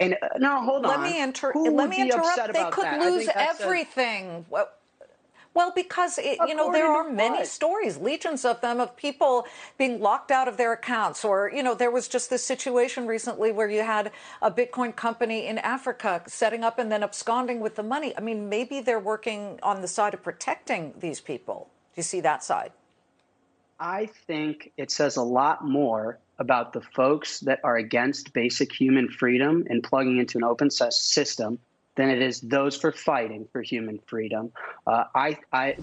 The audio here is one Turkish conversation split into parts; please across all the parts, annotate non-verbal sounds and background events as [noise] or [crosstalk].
And uh, no, hold let on. me inter- Who let would me be interrupt. upset They about could that? Lose a- everything. Well, well, because it, you know there are many what? stories, legions of them, of people being locked out of their accounts, or you know there was just this situation recently where you had a Bitcoin company in Africa setting up and then absconding with the money. I mean, maybe they're working on the side of protecting these people. Do you see that side? I think it says a lot more about the folks that are against basic human freedom and plugging into an open sy- system than it is those for fighting for human freedom. Uh, I, I,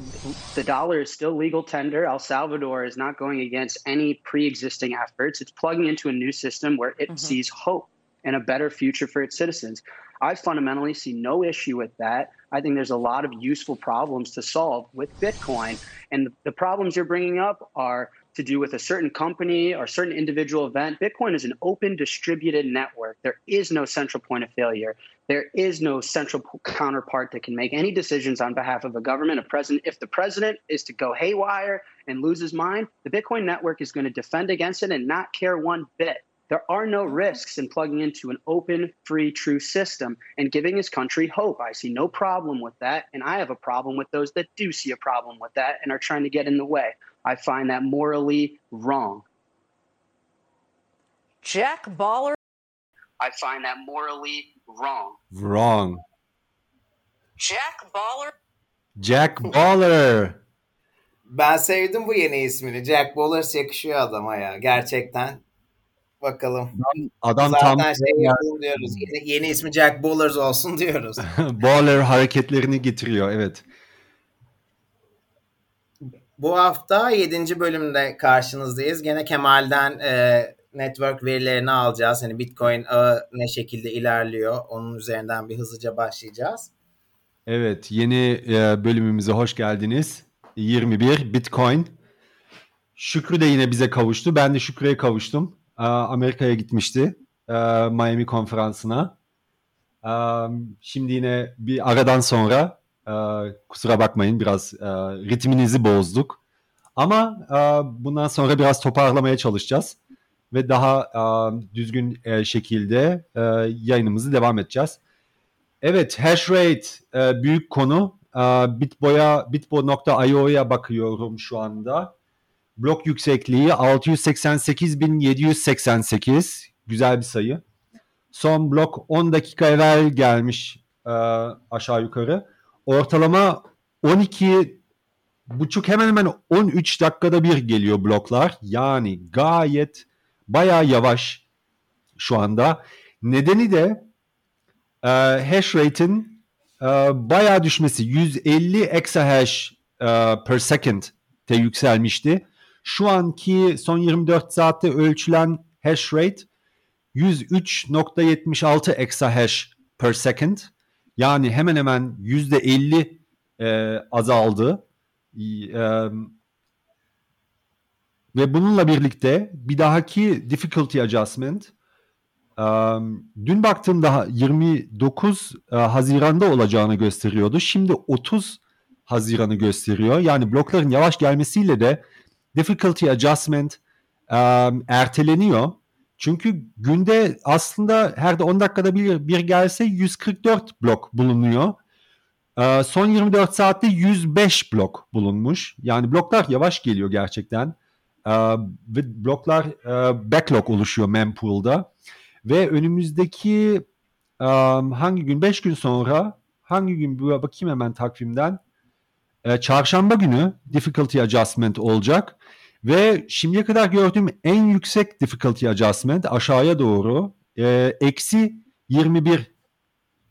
the dollar is still legal tender. El Salvador is not going against any pre-existing efforts. It's plugging into a new system where it sees hope and a better future for its citizens. I fundamentally see no issue with that. I think there's a lot of useful problems to solve with Bitcoin. And the problems you're bringing up are to do with a certain company or certain individual event. Bitcoin is an open distributed network. There is no central point of failure. There is no central counterpart that can make any decisions on behalf of a government, a president. If the president is to go haywire and lose his mind, the Bitcoin network is going to defend against it and not care one bit. There are no risks in plugging into an open, free, true system and giving his country hope. I see no problem with that. And I have a problem with those that do see a problem with that and are trying to get in the way. I find that morally wrong. Jack Baller. I find that morally wrong. Wrong. Jack Baller. Jack Baller. Ben sevdim bu yeni ismini. Jack Bowlers yakışıyor adama ya. Gerçekten. Bakalım. Adam tam Zaten şey yapalım diyoruz. Yeni, yeni ismi Jack Bowlers olsun diyoruz. [laughs] Baller hareketlerini getiriyor evet. Bu hafta 7. bölümde karşınızdayız. Gene Kemal'den e, network verilerini alacağız. Hani Bitcoin ağı ne şekilde ilerliyor. Onun üzerinden bir hızlıca başlayacağız. Evet yeni e, bölümümüze hoş geldiniz. 21 Bitcoin. Şükrü de yine bize kavuştu. Ben de Şükrü'ye kavuştum. Aa, Amerika'ya gitmişti. e, Miami konferansına. Aa, Şimdi yine bir aradan sonra e, kusura bakmayın biraz e, ritminizi bozduk. Ama e, bundan sonra biraz toparlamaya çalışacağız. Ve daha e, düzgün e, şekilde e, yayınımızı devam edeceğiz. Evet, hash rate e, büyük konu. E, Bitbo'ya, bitbo.io'ya bakıyorum şu anda. Blok yüksekliği 688.788. Güzel bir sayı. Son blok 10 dakika evvel gelmiş e, aşağı yukarı. Ortalama 12 buçuk hemen hemen 13 dakikada bir geliyor bloklar. Yani gayet bayağı yavaş şu anda. Nedeni de e, hash rate'in e, bayağı düşmesi 150 exahash e, per second te yükselmişti. Şu anki son 24 saatte ölçülen hash rate 103.76 exahash per second. Yani hemen hemen %50 e, azaldı. E, ve bununla birlikte bir dahaki difficulty adjustment Um, dün baktığımda 29 uh, Haziran'da olacağını gösteriyordu. Şimdi 30 Haziran'ı gösteriyor. Yani blokların yavaş gelmesiyle de difficulty adjustment um, erteleniyor. Çünkü günde aslında her de 10 dakikada bir, bir gelse 144 blok bulunuyor. Uh, son 24 saatte 105 blok bulunmuş. Yani bloklar yavaş geliyor gerçekten. Uh, ve bloklar uh, backlog oluşuyor mempool'da. Ve önümüzdeki um, hangi gün? 5 gün sonra hangi gün? Bakayım hemen takvimden. E, çarşamba günü difficulty adjustment olacak. Ve şimdiye kadar gördüğüm en yüksek difficulty adjustment aşağıya doğru e, eksi 21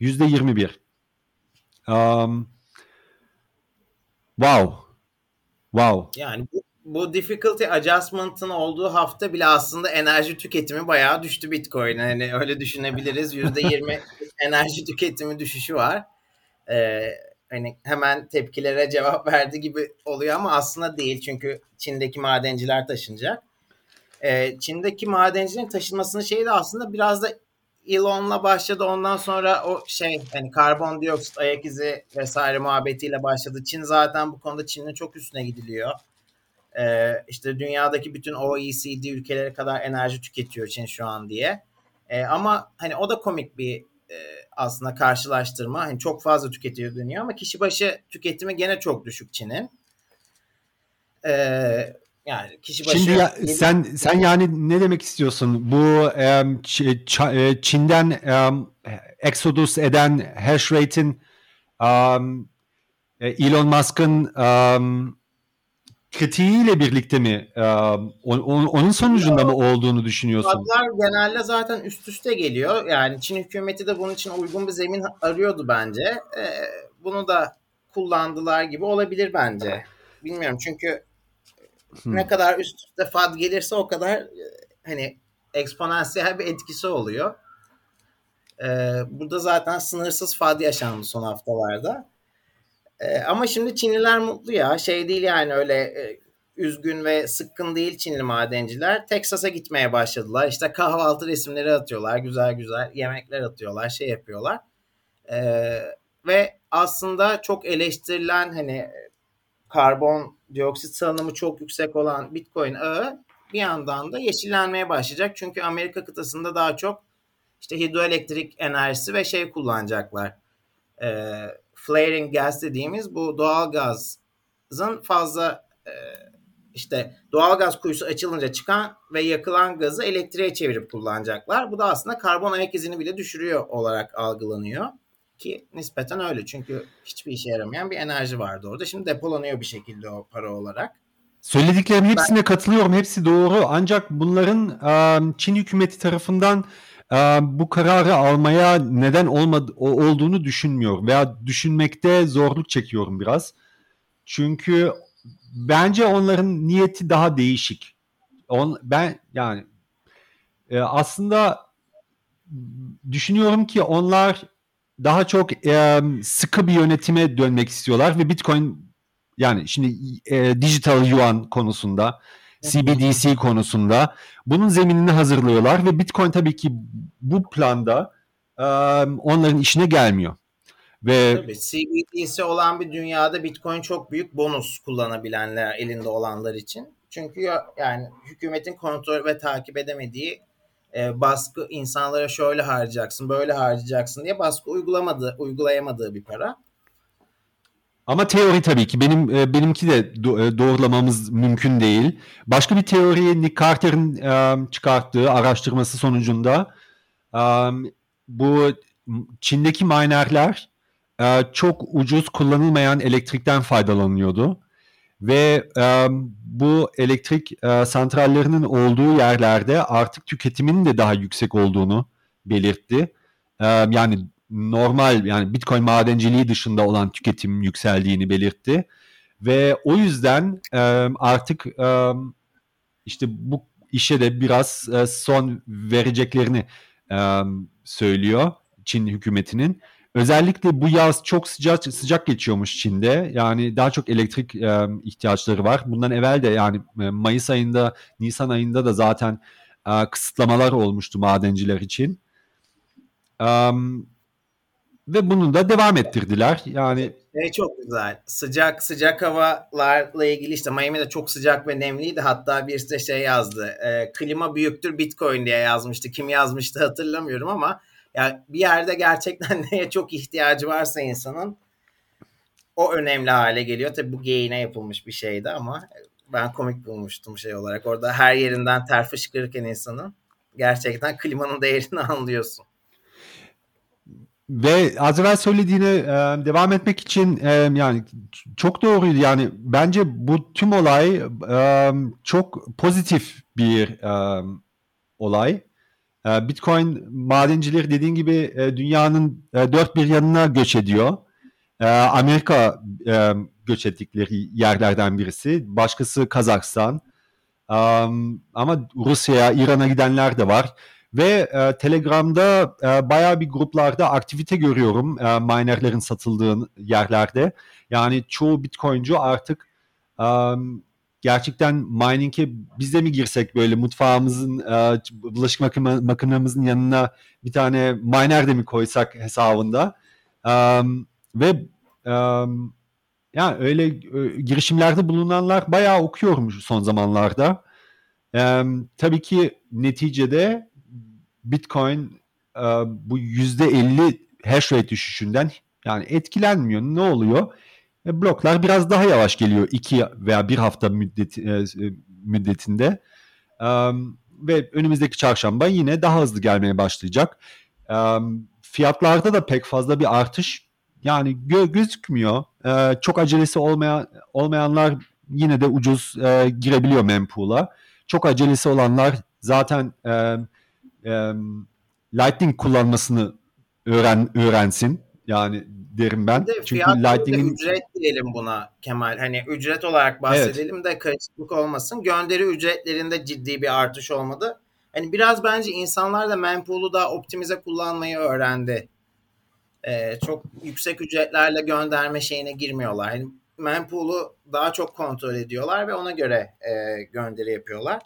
yüzde 21. Um, wow. Wow. Yani bu, bu difficulty adjustment'ın olduğu hafta bile aslında enerji tüketimi bayağı düştü Bitcoin. Hani öyle düşünebiliriz. %20 [laughs] enerji tüketimi düşüşü var. Ee, hani hemen tepkilere cevap verdi gibi oluyor ama aslında değil. Çünkü Çin'deki madenciler taşınacak. Ee, Çin'deki madencilerin taşınmasının şeyi de aslında biraz da Elon'la başladı. Ondan sonra o şey hani karbondioksit ayak izi vesaire muhabbetiyle başladı. Çin zaten bu konuda Çin'in çok üstüne gidiliyor. Ee, işte dünyadaki bütün OECD ülkeleri kadar enerji tüketiyor Çin şu an diye. E, ama hani o da komik bir e, aslında karşılaştırma. Hani çok fazla tüketiyor deniyor ama kişi başı tüketimi gene çok düşük Çin'in. E, yani kişi başı Şimdi ya, sen sen yani ne demek istiyorsun? Bu e, Çin'den e, exodus eden hash rate'in um, Elon Musk'ın um, kritiğiyle birlikte mi on, onun sonucunda mı olduğunu düşünüyorsun? Fiyatlar genelde zaten üst üste geliyor. Yani Çin hükümeti de bunun için uygun bir zemin arıyordu bence. Ee, bunu da kullandılar gibi olabilir bence. Bilmiyorum çünkü hmm. ne kadar üst üste FAD gelirse o kadar hani eksponansiyel bir etkisi oluyor. Ee, burada zaten sınırsız FAD yaşandı son haftalarda. Ee, ama şimdi Çinliler mutlu ya. Şey değil yani öyle e, üzgün ve sıkkın değil Çinli madenciler. Texas'a gitmeye başladılar. İşte kahvaltı resimleri atıyorlar. Güzel güzel yemekler atıyorlar. Şey yapıyorlar. Ee, ve aslında çok eleştirilen hani karbon dioksit salınımı çok yüksek olan Bitcoin ağı bir yandan da yeşillenmeye başlayacak. Çünkü Amerika kıtasında daha çok işte hidroelektrik enerjisi ve şey kullanacaklar. E, flaring gas dediğimiz bu doğal gazın fazla e, işte doğal gaz kuyusu açılınca çıkan ve yakılan gazı elektriğe çevirip kullanacaklar. Bu da aslında karbon ayak izini bile düşürüyor olarak algılanıyor. Ki nispeten öyle çünkü hiçbir işe yaramayan bir enerji vardı orada. Şimdi depolanıyor bir şekilde o para olarak. Söylediklerim hepsine ben... katılıyorum. Hepsi doğru. Ancak bunların Çin hükümeti tarafından bu kararı almaya neden olmadı, olduğunu düşünmüyorum veya düşünmekte zorluk çekiyorum biraz. Çünkü bence onların niyeti daha değişik. On, ben yani e, aslında düşünüyorum ki onlar daha çok e, sıkı bir yönetime dönmek istiyorlar ve Bitcoin yani şimdi e, digital yuan konusunda CBDC konusunda bunun zeminini hazırlıyorlar ve Bitcoin tabii ki bu planda e, onların işine gelmiyor. Ve Tabii CBDC olan bir dünyada Bitcoin çok büyük bonus kullanabilenler elinde olanlar için. Çünkü yani hükümetin kontrol ve takip edemediği e, baskı insanlara şöyle harcayacaksın, böyle harcayacaksın diye baskı uygulamadığı, uygulayamadığı bir para. Ama teori tabii ki benim e, benimki de e, doğrulamamız mümkün değil. Başka bir teoriyi Nick Carter'ın e, çıkarttığı araştırması sonucunda bu Çin'deki minerler çok ucuz kullanılmayan elektrikten faydalanıyordu ve bu elektrik santrallerinin olduğu yerlerde artık tüketiminin de daha yüksek olduğunu belirtti. Yani normal yani Bitcoin madenciliği dışında olan tüketim yükseldiğini belirtti. Ve o yüzden e, artık e, işte bu işe de biraz e, son vereceklerini e, söylüyor Çin hükümetinin. Özellikle bu yaz çok sıcak sıcak geçiyormuş Çin'de. Yani daha çok elektrik e, ihtiyaçları var. Bundan evvel de yani Mayıs ayında, Nisan ayında da zaten e, kısıtlamalar olmuştu madenciler için. Um, ve bunu da devam ettirdiler. Yani şey çok güzel. Sıcak sıcak havalarla ilgili işte Miami'de çok sıcak ve nemliydi. Hatta birisi de şey yazdı. E, klima büyüktür Bitcoin diye yazmıştı. Kim yazmıştı hatırlamıyorum ama yani bir yerde gerçekten [laughs] neye çok ihtiyacı varsa insanın o önemli hale geliyor. Tabii bu geyine yapılmış bir şeydi ama ben komik bulmuştum şey olarak. Orada her yerinden ter fışkırırken insanın gerçekten klimanın değerini [laughs] anlıyorsun. Ve az evvel söylediğine e, devam etmek için e, yani çok doğruydu. Yani bence bu tüm olay e, çok pozitif bir e, olay. E, Bitcoin madencileri dediğin gibi e, dünyanın e, dört bir yanına göç ediyor. E, Amerika e, göç ettikleri yerlerden birisi. Başkası Kazakistan. E, ama Rusya'ya, İran'a gidenler de var. Ve e, Telegram'da e, bayağı bir gruplarda aktivite görüyorum e, minerlerin satıldığı yerlerde. Yani çoğu Bitcoin'cu artık e, gerçekten mining'e biz de mi girsek böyle mutfağımızın e, bulaşık makinemizin yanına bir tane miner de mi koysak hesabında. E, ve e, yani öyle e, girişimlerde bulunanlar bayağı okuyorum son zamanlarda. E, tabii ki neticede Bitcoin e, bu %50 hash rate düşüşünden yani etkilenmiyor. Ne oluyor? E, bloklar biraz daha yavaş geliyor iki veya bir hafta müddet, e, müddetinde. E, ve önümüzdeki çarşamba yine daha hızlı gelmeye başlayacak. E, fiyatlarda da pek fazla bir artış yani gö- gözükmüyor. E, çok acelesi olmayan olmayanlar yine de ucuz e, girebiliyor mempool'a. Çok acelesi olanlar zaten e, e, Lightning kullanmasını öğren öğrensin. Yani derim ben. De Çünkü Lightning'in ücret diyelim buna Kemal. Hani ücret olarak bahsedelim evet. de karışıklık olmasın. Gönderi ücretlerinde ciddi bir artış olmadı. Hani biraz bence insanlar da mempool'u da optimize kullanmayı öğrendi. Ee, çok yüksek ücretlerle gönderme şeyine girmiyorlar. Yani mempool'u daha çok kontrol ediyorlar ve ona göre e, gönderi yapıyorlar.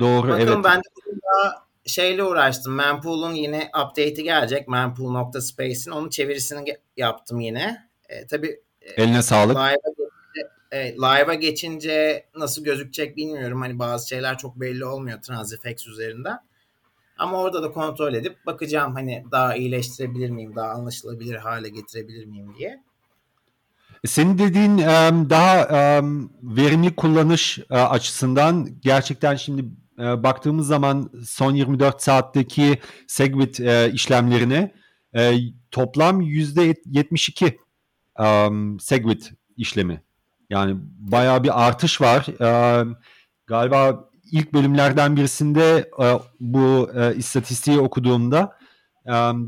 Doğru Bakın evet. ben de bugün daha şeyle uğraştım. Mempool'un yine update'i gelecek. Mempool.space'in onun çevirisini yaptım yine. E, tabii Eline sağlık. Live'a geçince, evet, live'a geçince nasıl gözükecek bilmiyorum. Hani bazı şeyler çok belli olmuyor Transifex üzerinden. Ama orada da kontrol edip bakacağım hani daha iyileştirebilir miyim, daha anlaşılabilir hale getirebilir miyim diye. Senin dediğin daha verimli kullanış açısından gerçekten şimdi baktığımız zaman son 24 saatteki Segwit işlemlerine toplam %72 Segwit işlemi. Yani bayağı bir artış var. Galiba ilk bölümlerden birisinde bu istatistiği okuduğumda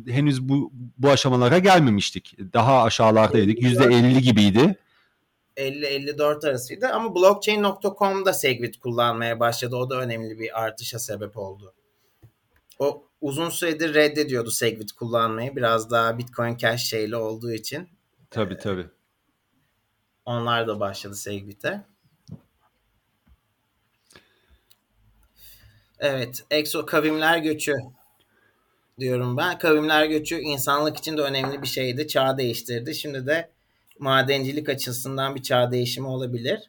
henüz bu bu aşamalara gelmemiştik. Daha aşağılardaydık. %50 gibiydi. 50-54 arasıydı ama blockchain.com'da Segwit kullanmaya başladı. O da önemli bir artışa sebep oldu. O uzun süredir reddediyordu Segwit kullanmayı. Biraz daha Bitcoin Cash şeyli olduğu için. Tabii ee, tabii. Onlar da başladı Segwit'e. Evet. Exo kavimler göçü diyorum ben. Kavimler göçü insanlık için de önemli bir şeydi. Çağ değiştirdi. Şimdi de madencilik açısından bir çağ değişimi olabilir.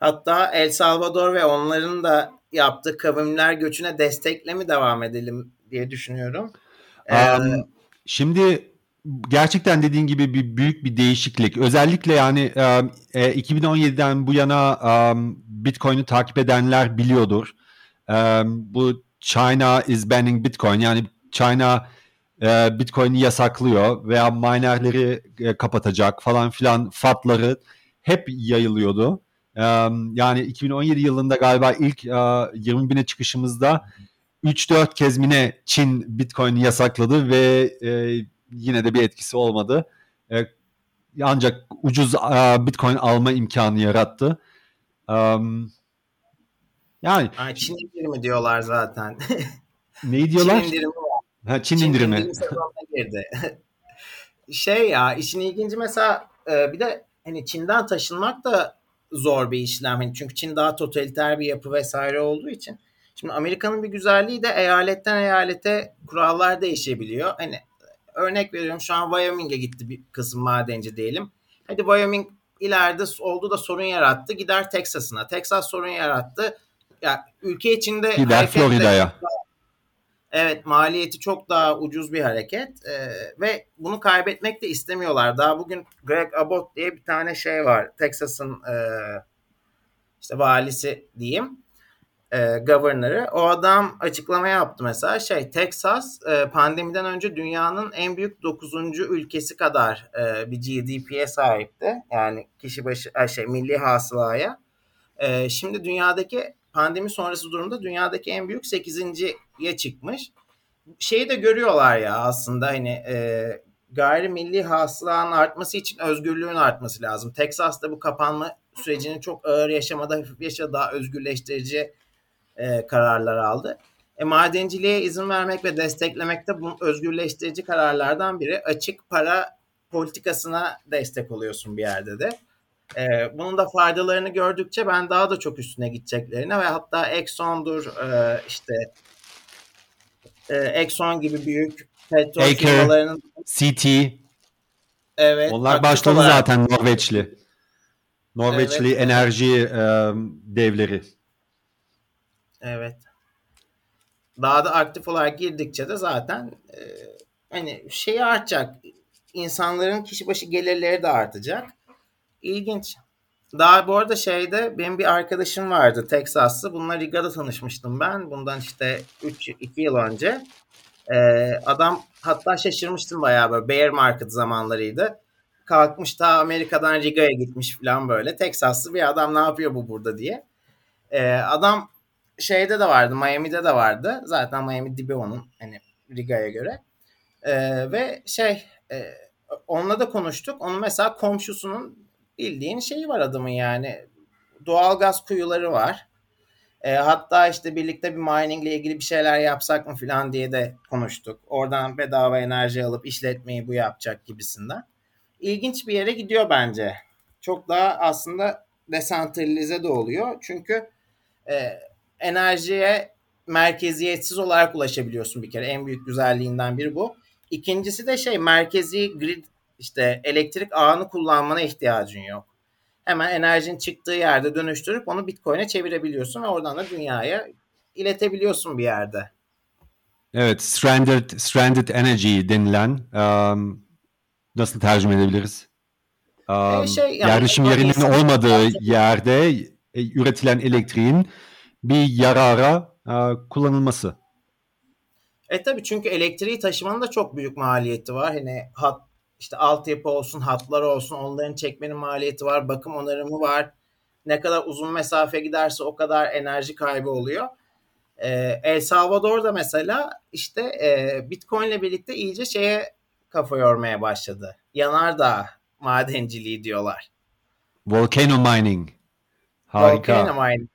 Hatta El Salvador ve onların da yaptığı kavimler göçüne destekle mi devam edelim diye düşünüyorum. Um, şimdi gerçekten dediğin gibi bir büyük bir değişiklik. Özellikle yani e, 2017'den bu yana um, Bitcoin'i takip edenler biliyordur. Um, bu China is banning Bitcoin yani China e, Bitcoin'i yasaklıyor veya minerleri e, kapatacak falan filan fatları hep yayılıyordu. E, yani 2017 yılında galiba ilk e, 20 bine çıkışımızda 3-4 kez mine Çin Bitcoin'i yasakladı ve e, yine de bir etkisi olmadı. E, ancak ucuz e, Bitcoin alma imkanı yarattı. Um, yani Çin indirimi diyorlar zaten. [laughs] neyi diyorlar? Çin indirimi Ha, Çin, Çin indirimi. girdi. [laughs] şey ya işin ilginci mesela e, bir de hani Çin'den taşınmak da zor bir işlem. Hani çünkü Çin daha totaliter bir yapı vesaire olduğu için. Şimdi Amerika'nın bir güzelliği de eyaletten eyalete kurallar değişebiliyor. Hani örnek veriyorum şu an Wyoming'e gitti bir kısım madenci diyelim. Hadi Wyoming ileride oldu da sorun yarattı. Gider Texas'ına. Texas sorun yarattı. Ya yani ülke içinde gider Florida'ya. Evet maliyeti çok daha ucuz bir hareket ee, ve bunu kaybetmek de istemiyorlar. Daha bugün Greg Abbott diye bir tane şey var. Texas'ın e, işte valisi diyeyim. E, governor'ı. O adam açıklama yaptı mesela şey Texas e, pandemiden önce dünyanın en büyük 9. ülkesi kadar e, bir GDP'ye sahipti. Yani kişi başı şey milli hasılaya. E, şimdi dünyadaki pandemi sonrası durumda dünyadaki en büyük 8.ye çıkmış. Şeyi de görüyorlar ya aslında hani e, gayrimilli hasılanın artması için özgürlüğün artması lazım. Texas'ta bu kapanma sürecini çok ağır yaşamada hafif yaşa daha özgürleştirici e, kararlar aldı. E, madenciliğe izin vermek ve desteklemek de bu özgürleştirici kararlardan biri. Açık para politikasına destek oluyorsun bir yerde de. E, bunun da faydalarını gördükçe ben daha da çok üstüne gideceklerine ve hatta Exxon'dur e, işte e, Exxon gibi büyük petrol Aker, firmalarının CT Evet. Onlar başladı olarak. zaten Norveçli. Norveçli evet, enerji. E, devleri. Evet. daha da aktif olarak girdikçe de zaten e, hani şey artacak. İnsanların kişi başı gelirleri de artacak. İlginç. Daha bu arada şeyde benim bir arkadaşım vardı Texaslı. Bununla Riga'da tanışmıştım ben. Bundan işte 3 2 yıl önce. Ee, adam hatta şaşırmıştım bayağı böyle bear market zamanlarıydı. Kalkmış ta Amerika'dan Riga'ya gitmiş falan böyle. Texaslı bir adam ne yapıyor bu burada diye. Ee, adam şeyde de vardı Miami'de de vardı. Zaten Miami dibi onun hani Riga'ya göre. Ee, ve şey e, onunla da konuştuk. Onun mesela komşusunun bildiğin şeyi var adamın yani. Doğal gaz kuyuları var. E, hatta işte birlikte bir mining ile ilgili bir şeyler yapsak mı falan diye de konuştuk. Oradan bedava enerji alıp işletmeyi bu yapacak gibisinden. İlginç bir yere gidiyor bence. Çok daha aslında desantralize de oluyor. Çünkü e, enerjiye merkeziyetsiz olarak ulaşabiliyorsun bir kere. En büyük güzelliğinden biri bu. İkincisi de şey merkezi grid işte elektrik ağını kullanmana ihtiyacın yok. Hemen enerjin çıktığı yerde dönüştürüp onu Bitcoin'e çevirebiliyorsun ve oradan da dünyaya iletebiliyorsun bir yerde. Evet, stranded stranded energy denilen um, nasıl tercüme edebiliriz? Um, e şey, yani, yerleşim yerinin olmadığı yerde e, üretilen elektriğin bir yarara uh, kullanılması. E tabii çünkü elektriği taşımanın da çok büyük maliyeti var. Hani hat işte altyapı olsun, hatlar olsun onların çekmenin maliyeti var, bakım onarımı var. Ne kadar uzun mesafe giderse o kadar enerji kaybı oluyor. Ee, El Salvador'da mesela işte e, Bitcoin ile birlikte iyice şeye kafa yormaya başladı. Yanardağ madenciliği diyorlar. Volcano mining. Harika. Volcano mining.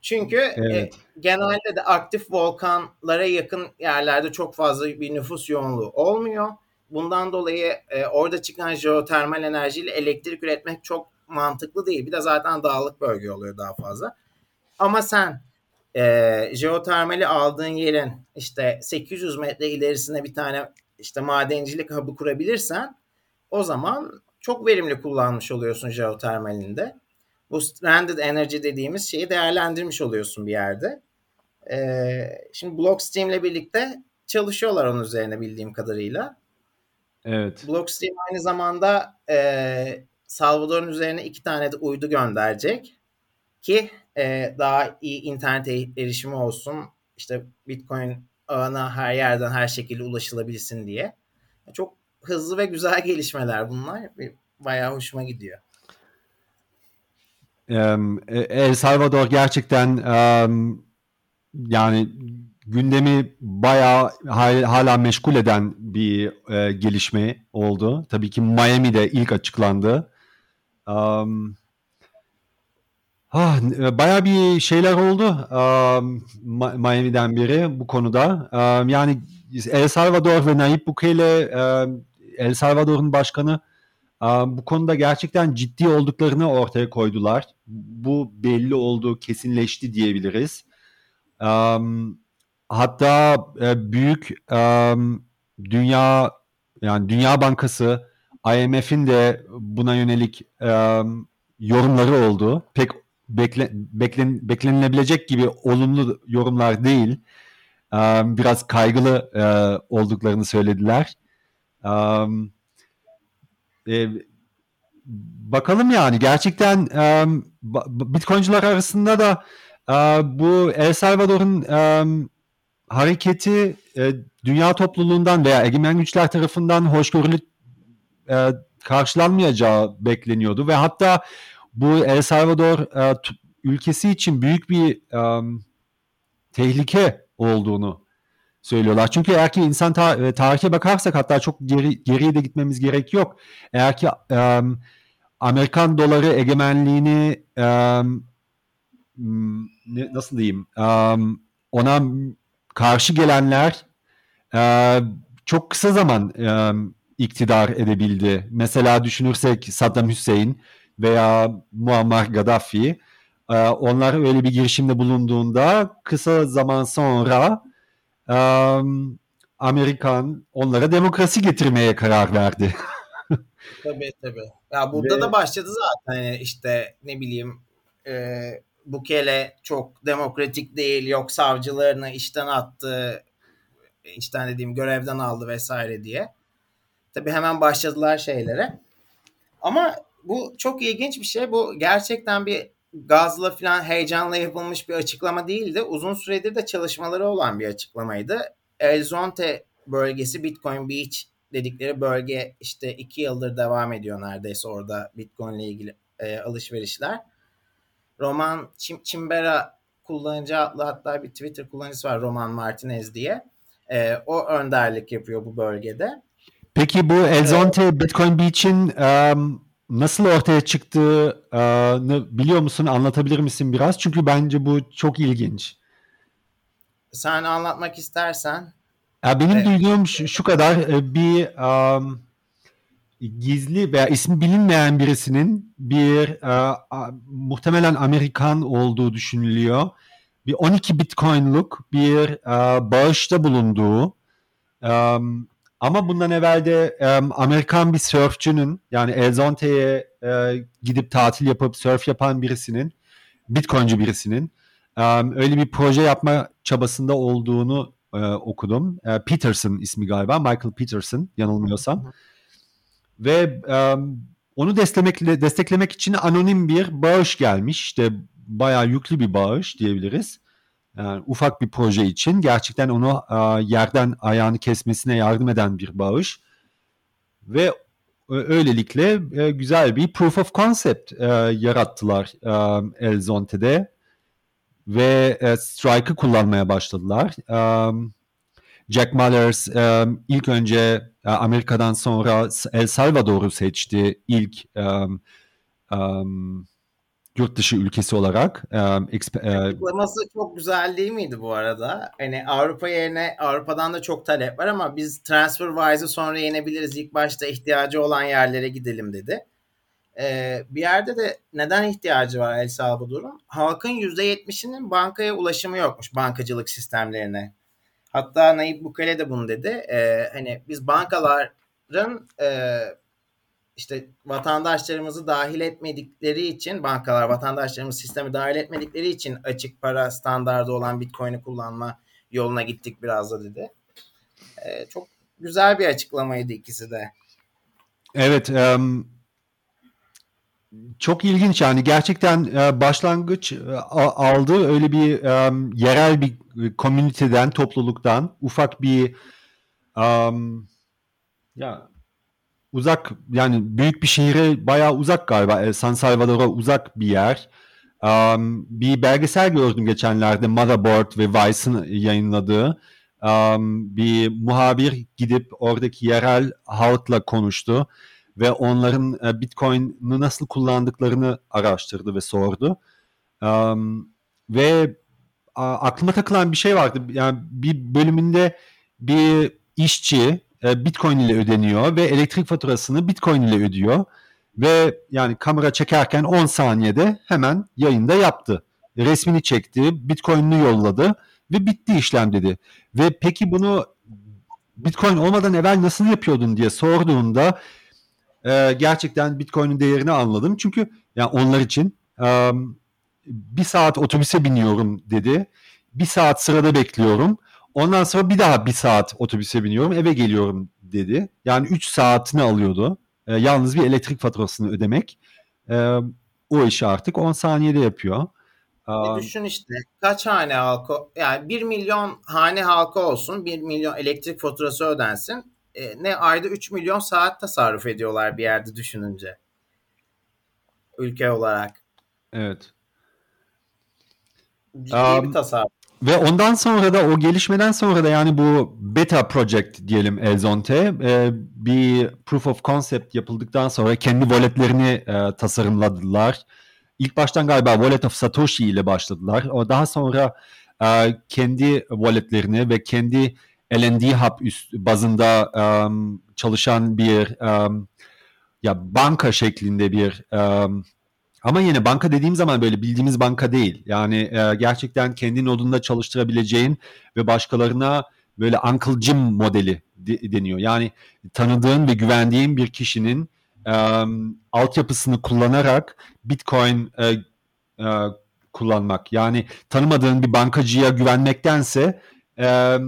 Çünkü e, evet. e, genelde de aktif volkanlara yakın yerlerde çok fazla bir nüfus yoğunluğu olmuyor. Bundan dolayı e, orada çıkan jeotermal enerjiyle elektrik üretmek çok mantıklı değil. Bir de zaten dağlık bölge oluyor daha fazla. Ama sen e, jeotermali aldığın yerin işte 800 metre ilerisine bir tane işte madencilik hub'ı kurabilirsen o zaman çok verimli kullanmış oluyorsun jeotermalinde. Bu stranded energy dediğimiz şeyi değerlendirmiş oluyorsun bir yerde. Ee, şimdi Blockstream ile birlikte çalışıyorlar onun üzerine bildiğim kadarıyla. Evet. Blockstream aynı zamanda e, Salvador'un üzerine iki tane de uydu gönderecek ki e, daha iyi internet erişimi olsun. İşte Bitcoin ağına her yerden her şekilde ulaşılabilsin diye. Çok hızlı ve güzel gelişmeler bunlar. Bayağı hoşuma gidiyor. El Salvador gerçekten um, yani gündemi bayağı hala meşgul eden bir e, gelişme oldu. Tabii ki Miami'de ilk açıklandı. Um, ah, bayağı bir şeyler oldu um, Miami'den beri bu konuda. Um, yani El Salvador ve Nayib Bukele um, El Salvador'un başkanı um, bu konuda gerçekten ciddi olduklarını ortaya koydular. Bu belli oldu, kesinleşti diyebiliriz. Um, hatta e, büyük e, dünya yani Dünya Bankası IMF'in de buna yönelik e, yorumları oldu. Pek bekle, beklen, beklenilebilecek gibi olumlu yorumlar değil. E, biraz kaygılı e, olduklarını söylediler. E, bakalım yani gerçekten e, Bitcoin'ciler arasında da e, bu El Salvador'un e, hareketi e, dünya topluluğundan veya egemen güçler tarafından hoşgörülü e, karşılanmayacağı bekleniyordu ve hatta bu El Salvador e, ülkesi için büyük bir e, tehlike olduğunu söylüyorlar. Çünkü eğer ki insan ta- e, tarihe bakarsak hatta çok geri, geriye de gitmemiz gerek yok. Eğer ki e, Amerikan doları egemenliğini e, nasıl diyeyim e, ona karşı gelenler e, çok kısa zaman e, iktidar edebildi. Mesela düşünürsek Saddam Hüseyin veya Muammar Gaddafi e, onlar öyle bir girişimde bulunduğunda kısa zaman sonra e, Amerikan onlara demokrasi getirmeye karar verdi. [laughs] tabii tabii. Ya burada Ve... da başladı zaten işte ne bileyim e, Bukele çok demokratik değil, yok savcılarını işten attı, işten dediğim görevden aldı vesaire diye. Tabii hemen başladılar şeylere. Ama bu çok ilginç bir şey. Bu gerçekten bir gazla falan heyecanla yapılmış bir açıklama değildi. Uzun süredir de çalışmaları olan bir açıklamaydı. El Zonte bölgesi Bitcoin Beach dedikleri bölge işte iki yıldır devam ediyor neredeyse orada Bitcoin ile ilgili e, alışverişler. Roman Çim, Çimbera kullanıcı adlı hatta bir Twitter kullanıcısı var Roman Martinez diye. E, o önderlik yapıyor bu bölgede. Peki bu Elzonte Bitcoin Beach'in um, nasıl ortaya çıktığını biliyor musun? Anlatabilir misin biraz? Çünkü bence bu çok ilginç. Sen anlatmak istersen. Ya benim evet. duyduğum şu, şu kadar bir um, gizli veya ismi bilinmeyen birisinin bir uh, muhtemelen Amerikan olduğu düşünülüyor. Bir 12 Bitcoin'luk bir uh, bağışta bulunduğu um, ama bundan evvel de um, Amerikan bir surfçünün yani Elzonte'ye e, gidip tatil yapıp surf yapan birisinin, Bitcoin'ci birisinin um, öyle bir proje yapma çabasında olduğunu e, okudum. E, Peterson ismi galiba, Michael Peterson yanılmıyorsam. Ve um, onu desteklemek, desteklemek için anonim bir bağış gelmiş. İşte bayağı yüklü bir bağış diyebiliriz. Yani ufak bir proje için gerçekten onu e, yerden ayağını kesmesine yardım eden bir bağış. Ve öylelikle e, güzel bir proof of concept e, yarattılar e, Elzonte'de ve e, Strike'ı kullanmaya başladılar. E, Jack Mallers e, ilk önce e, Amerika'dan sonra El Salvador'u seçti ilk e, um, yurt dışı ülkesi olarak. E, Açıklaması çok güzel değil miydi bu arada? Hani Avrupa yerine Avrupa'dan da çok talep var ama biz TransferWise'ı sonra yenebiliriz. İlk başta ihtiyacı olan yerlere gidelim dedi. Ee, bir yerde de neden ihtiyacı var El Salvador'un? Halkın %70'inin bankaya ulaşımı yokmuş bankacılık sistemlerine. Hatta Nayib Bukele de bunu dedi. Ee, hani biz bankaların e, işte vatandaşlarımızı dahil etmedikleri için bankalar vatandaşlarımız sistemi dahil etmedikleri için açık para standardı olan Bitcoin'i kullanma yoluna gittik biraz da dedi. Ee, çok güzel bir açıklamaydı ikisi de. Evet, um, çok ilginç yani gerçekten e, başlangıç e, aldı öyle bir um, yerel bir komüniteden, topluluktan ufak bir um, ya uzak yani büyük bir şehire bayağı uzak galiba. E, San Salvador'a uzak bir yer. Um, bir belgesel gördüm geçenlerde Motherboard ve Vice'ın yayınladığı. Um, bir muhabir gidip oradaki yerel halkla konuştu ve onların e, Bitcoin'i nasıl kullandıklarını araştırdı ve sordu. Um, ve a, aklıma takılan bir şey vardı. Yani bir bölümünde bir işçi e, Bitcoin ile ödeniyor ve elektrik faturasını Bitcoin ile ödüyor. Ve yani kamera çekerken 10 saniyede hemen yayında yaptı. Resmini çekti, Bitcoin'ini yolladı ve bitti işlem dedi. Ve peki bunu Bitcoin olmadan evvel nasıl yapıyordun diye sorduğunda e, gerçekten Bitcoin'in değerini anladım. Çünkü yani onlar için e, bir saat otobüse biniyorum dedi. Bir saat sırada bekliyorum. Ondan sonra bir daha bir saat otobüse biniyorum eve geliyorum dedi. Yani 3 saatini alıyordu. E, yalnız bir elektrik faturasını ödemek. E, o işi artık 10 saniyede yapıyor. E düşün işte kaç hane halkı yani 1 milyon hane halkı olsun 1 milyon elektrik faturası ödensin. E, ne ayda 3 milyon saat tasarruf ediyorlar bir yerde düşününce. Ülke olarak. Evet. Ciddi um, bir tasarruf. Ve ondan sonra da o gelişmeden sonra da yani bu beta project diyelim Elzonte e, bir proof of concept yapıldıktan sonra kendi walletlerini e, tasarımladılar. İlk baştan galiba Wallet of Satoshi ile başladılar. O daha sonra e, kendi walletlerini ve kendi LND Hub üst bazında e, çalışan bir e, ya banka şeklinde bir e, ama yine banka dediğim zaman böyle bildiğimiz banka değil. Yani e, gerçekten kendi nodunda çalıştırabileceğin ve başkalarına böyle Uncle Jim modeli de, deniyor. Yani tanıdığın ve güvendiğin bir kişinin e, altyapısını kullanarak Bitcoin e, e, kullanmak. Yani tanımadığın bir bankacıya güvenmektense e,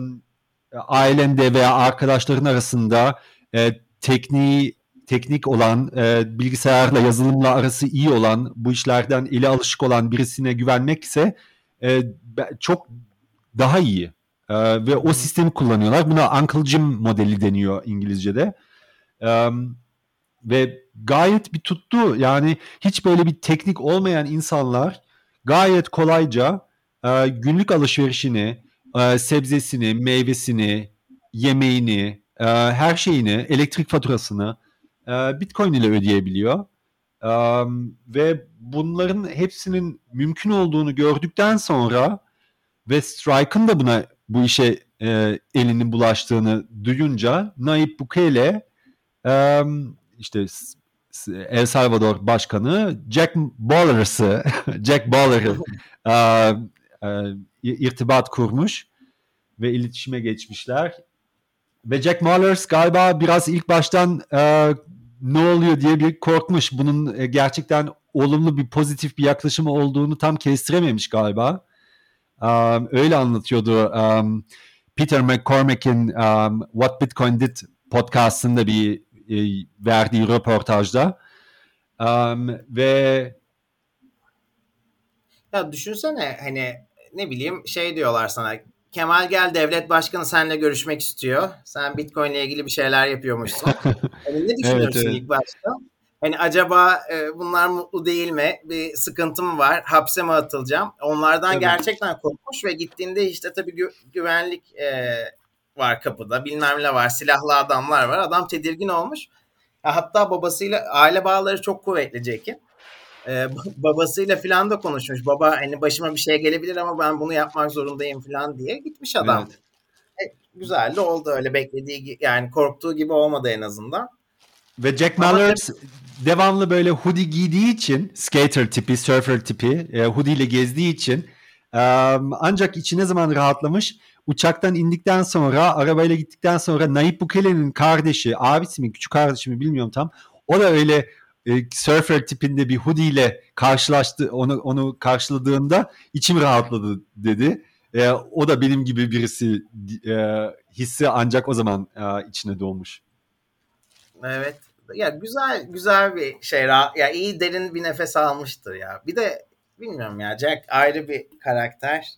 ailende veya arkadaşların arasında e, tekniği teknik olan, e, bilgisayarla, yazılımla arası iyi olan, bu işlerden eli alışık olan birisine güvenmekse e, çok daha iyi. E, ve o sistemi kullanıyorlar. Buna Uncle Jim modeli deniyor İngilizce'de. E, ve gayet bir tuttu. Yani hiç böyle bir teknik olmayan insanlar gayet kolayca e, günlük alışverişini, e, sebzesini, meyvesini, yemeğini, e, her şeyini, elektrik faturasını e, Bitcoin ile ödeyebiliyor. E, ve bunların hepsinin mümkün olduğunu gördükten sonra ve Strike'ın da buna bu işe e, elinin bulaştığını duyunca Nayib Bukele e, işte El Salvador Başkanı Jack Ballers'ı [laughs] Jack Baller'ı [laughs] e, e, irtibat kurmuş ve iletişime geçmişler. Ve Jack Mallers galiba biraz ilk baştan e, ne oluyor diye bir korkmuş. Bunun e, gerçekten olumlu bir pozitif bir yaklaşımı olduğunu tam kestirememiş galiba. Um, öyle anlatıyordu um, Peter McCormack'in um, What Bitcoin Did podcastında bir e, verdiği röportajda. Um, ve ya düşünsene hani ne bileyim şey diyorlar sana Kemal gel devlet başkanı seninle görüşmek istiyor. Sen Bitcoin ile ilgili bir şeyler yapıyormuşsun. [laughs] Hani ne düşünüyorsun evet, evet. ilk başta? Hani acaba e, bunlar mutlu değil mi? Bir sıkıntı mı var? Hapse mi atılacağım? Onlardan evet. gerçekten korkmuş ve gittiğinde işte tabii gü- güvenlik e, var kapıda. Bilmem ne var. Silahlı adamlar var. Adam tedirgin olmuş. Hatta babasıyla aile bağları çok kuvvetli Jack'in e, babasıyla falan da konuşmuş. Baba hani başıma bir şey gelebilir ama ben bunu yapmak zorundayım falan diye gitmiş adam. Evet. E, güzel de oldu öyle beklediği yani korktuğu gibi olmadı en azından. Ve Jack Mallers devamlı böyle hoodie giydiği için skater tipi, surfer tipi e, hoodie ile gezdiği için e, ancak içi ne zaman rahatlamış uçaktan indikten sonra arabayla gittikten sonra Nayib Bukele'nin kardeşi abisi mi küçük kardeşi mi bilmiyorum tam o da öyle e, surfer tipinde bir hoodie ile karşılaştı onu onu karşıladığında içim rahatladı dedi. E, o da benim gibi birisi e, hissi ancak o zaman e, içine doğmuş. Evet. Ya güzel güzel bir şey. Ya iyi derin bir nefes almıştır ya. Bir de bilmiyorum ya Jack ayrı bir karakter.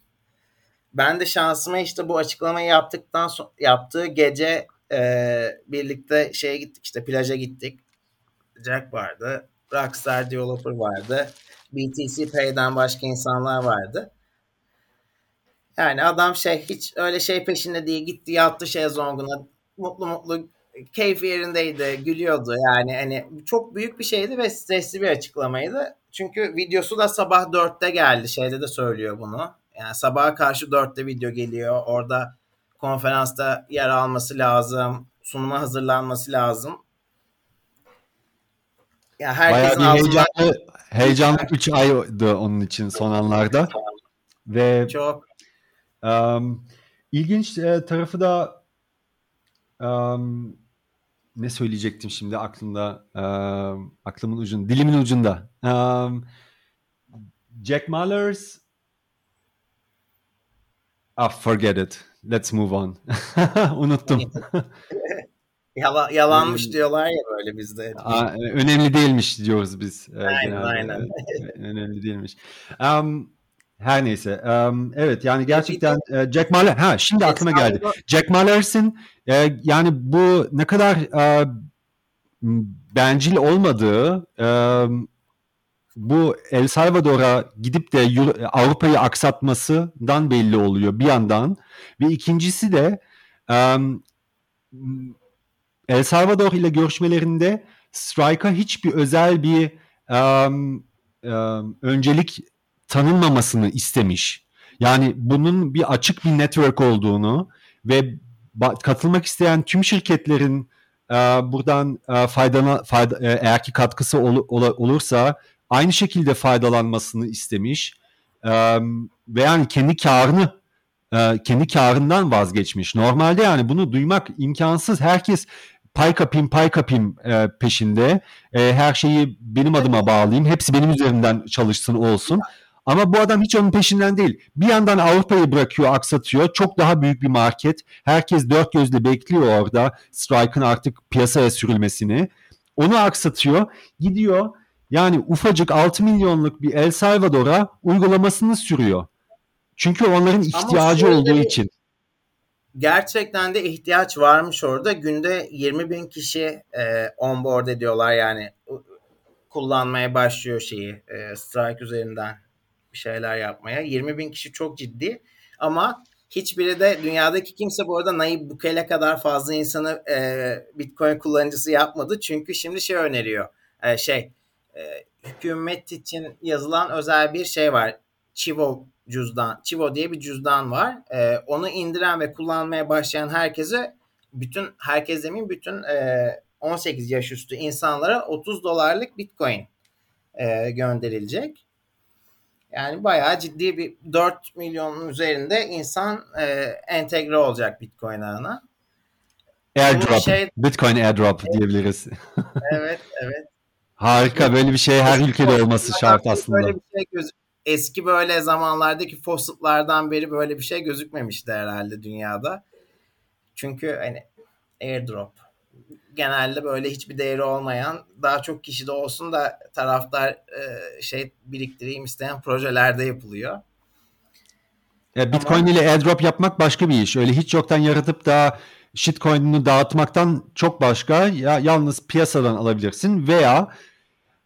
Ben de şansıma işte bu açıklamayı yaptıktan sonra yaptığı gece e, birlikte şeye gittik işte plaja gittik. Jack vardı. Rockstar Developer vardı. BTC Pay'den başka insanlar vardı. Yani adam şey hiç öyle şey peşinde değil. Gitti yattı şezlonguna. Mutlu mutlu keyfi yerindeydi. Gülüyordu. Yani hani çok büyük bir şeydi ve stresli bir açıklamaydı. Çünkü videosu da sabah 4'te geldi. Şeyde de söylüyor bunu. Yani sabaha karşı 4'te video geliyor. Orada konferansta yer alması lazım. Sunuma hazırlanması lazım. Ya herkesin Bayağı bir heyecanlı, heyecanlı 3 aydı onun için son anlarda. Ve çok. um, ilginç e, tarafı da um, ne söyleyecektim şimdi aklımda um, aklımın ucunda dilimin ucunda. Um, Jack Mallers ah forget it. Let's move on. [laughs] Unuttum [laughs] Yala, yalanmış diyorlar ya böyle bizde. Aa, önemli değilmiş diyoruz biz. E, aynen genelde. aynen. önemli değilmiş. Um, her neyse. Um, evet yani gerçekten Jack Mahler. Ha şimdi aklıma geldi. Jack Mahler'sin uh, yani bu ne kadar uh, bencil olmadığı um, bu El Salvador'a gidip de Avrupa'yı aksatmasından belli oluyor bir yandan. Ve ikincisi de um, El Salvador ile görüşmelerinde Strike'a hiçbir özel bir um, um, öncelik tanınmamasını istemiş. Yani bunun bir açık bir network olduğunu ve katılmak isteyen tüm şirketlerin buradan faydana fayda, eğer ki katkısı ol, ol, olursa aynı şekilde faydalanmasını istemiş e, ve yani kendi karını kendi karından vazgeçmiş. Normalde yani bunu duymak imkansız. Herkes pay kapayım pay kapayım e, peşinde. E, her şeyi benim adıma bağlayayım. Hepsi benim üzerimden çalışsın olsun. Ama bu adam hiç onun peşinden değil. Bir yandan Avrupa'yı bırakıyor, aksatıyor. Çok daha büyük bir market. Herkes dört gözle bekliyor orada Strike'ın artık piyasaya sürülmesini. Onu aksatıyor. Gidiyor yani ufacık 6 milyonluk bir El Salvador'a uygulamasını sürüyor. Çünkü onların ihtiyacı olduğu için. Gerçekten de ihtiyaç varmış orada. Günde 20 bin kişi e, onboard ediyorlar yani kullanmaya başlıyor şeyi e, Strike üzerinden bir şeyler yapmaya. 20 bin kişi çok ciddi ama hiçbiri de dünyadaki kimse bu arada Nayib Bukele kadar fazla insanı e, Bitcoin kullanıcısı yapmadı. Çünkü şimdi şey öneriyor. E, şey e, hükümet için yazılan özel bir şey var. Chivo cüzdan, Chivo diye bir cüzdan var. E, onu indiren ve kullanmaya başlayan herkese bütün herkes demin bütün e, 18 yaş üstü insanlara 30 dolarlık Bitcoin e, gönderilecek. Yani bayağı ciddi bir 4 milyonun üzerinde insan e, entegre olacak Bitcoin ağına. Airdrop, şey... Bitcoin airdrop diyebiliriz. evet, evet. [laughs] Harika böyle bir şey her ülkede olması şart aslında. Böyle bir şey göz eski böyle zamanlardaki faucetlardan beri böyle bir şey gözükmemişti herhalde dünyada. Çünkü hani airdrop genelde böyle hiçbir değeri olmayan daha çok kişi de olsun da taraftar e, şey biriktireyim isteyen projelerde yapılıyor. Ya Bitcoin Ama, ile airdrop yapmak başka bir iş. Öyle hiç yoktan yaratıp da shitcoin'ini dağıtmaktan çok başka. Ya yalnız piyasadan alabilirsin veya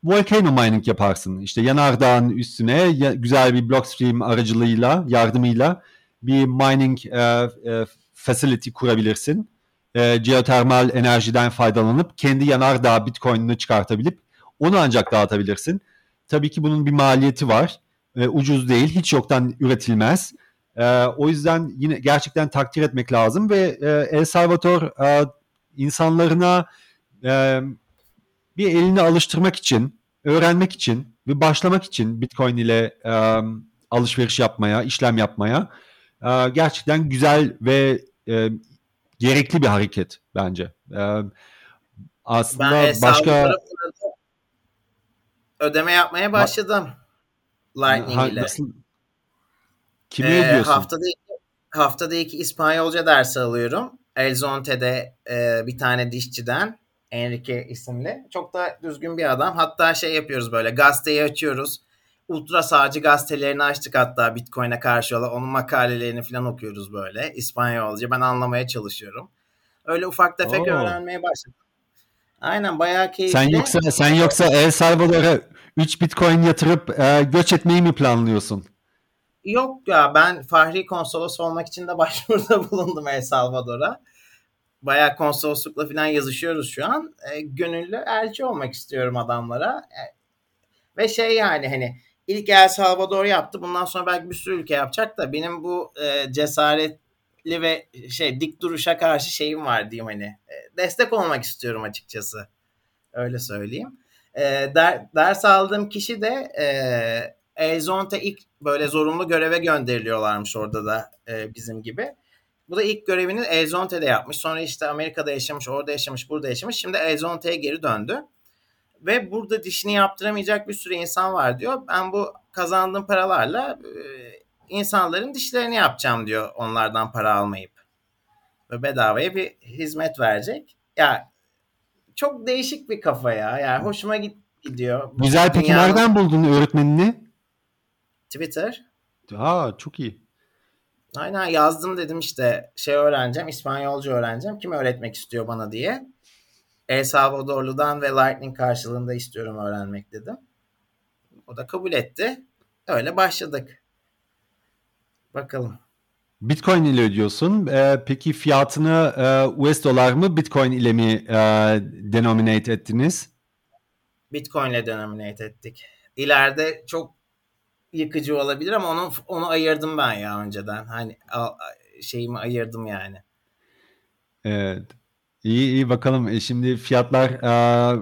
volcano mining yaparsın. İşte yanardağın üstüne güzel bir blockstream aracılığıyla, yardımıyla bir mining e, e, facility kurabilirsin. E, geotermal enerjiden faydalanıp kendi yanardağ bitcoin'ini çıkartabilip onu ancak dağıtabilirsin. Tabii ki bunun bir maliyeti var. E, ucuz değil, hiç yoktan üretilmez. E, o yüzden yine gerçekten takdir etmek lazım ve e, El Salvador e, insanlarına e, bir elini alıştırmak için, öğrenmek için ve başlamak için Bitcoin ile e, alışveriş yapmaya, işlem yapmaya e, gerçekten güzel ve e, gerekli bir hareket bence. E, aslında ben başka ödeme yapmaya başladım. Lightning ha, ile. Nasıl? Kimi ee, ödüyorsun? Haftada iki, haftada iki İspanyolca dersi alıyorum. Elzonte'de e, bir tane dişçiden. Enrique isimli. Çok da düzgün bir adam. Hatta şey yapıyoruz böyle gazeteyi açıyoruz. Ultra sağcı gazetelerini açtık hatta Bitcoin'e karşı olan onun makalelerini falan okuyoruz böyle İspanyolca. Ben anlamaya çalışıyorum. Öyle ufak tefek Oo. öğrenmeye başladım. Aynen bayağı keyifli. Sen yoksa sen yoksa El Salvador'a 3 Bitcoin yatırıp e, göç etmeyi mi planlıyorsun? Yok ya ben Fahri Konsolos olmak için de [laughs] başvuruda bulundum El Salvador'a bayağı konsoloslukla falan yazışıyoruz şu an. E, gönüllü elçi olmak istiyorum adamlara. E, ve şey yani hani ilk El Salvador yaptı. Bundan sonra belki bir sürü ülke yapacak da benim bu e, cesaretli ve şey dik duruşa karşı şeyim var diyeyim hani. E, destek olmak istiyorum açıkçası. Öyle söyleyeyim. E, der, ders aldığım kişi de e, Elzonte ilk böyle zorunlu göreve gönderiliyorlarmış orada da e, bizim gibi. Bu da ilk görevini Elzonte'de yapmış. Sonra işte Amerika'da yaşamış, orada yaşamış, burada yaşamış. Şimdi Elzonte'ye geri döndü. Ve burada dişini yaptıramayacak bir sürü insan var diyor. Ben bu kazandığım paralarla e, insanların dişlerini yapacağım diyor onlardan para almayıp. Ve bedavaya bir hizmet verecek. Ya çok değişik bir kafa ya. Yani hoşuma gidiyor. Güzel peki Dünyanın... nereden buldun öğretmenini? Twitter. Ha çok iyi. Aynen yazdım dedim işte şey öğreneceğim, İspanyolca öğreneceğim. Kim öğretmek istiyor bana diye. El Salvadorlu'dan ve Lightning karşılığında istiyorum öğrenmek dedim. O da kabul etti. Öyle başladık. Bakalım. Bitcoin ile ödüyorsun. Ee, peki fiyatını e, US dolar mı Bitcoin ile mi e, denominate ettiniz? Bitcoin ile denominate ettik. İleride çok yıkıcı olabilir ama onu onu ayırdım ben ya önceden. Hani şeyimi ayırdım yani. Evet. İyi iyi bakalım. E şimdi fiyatlar e,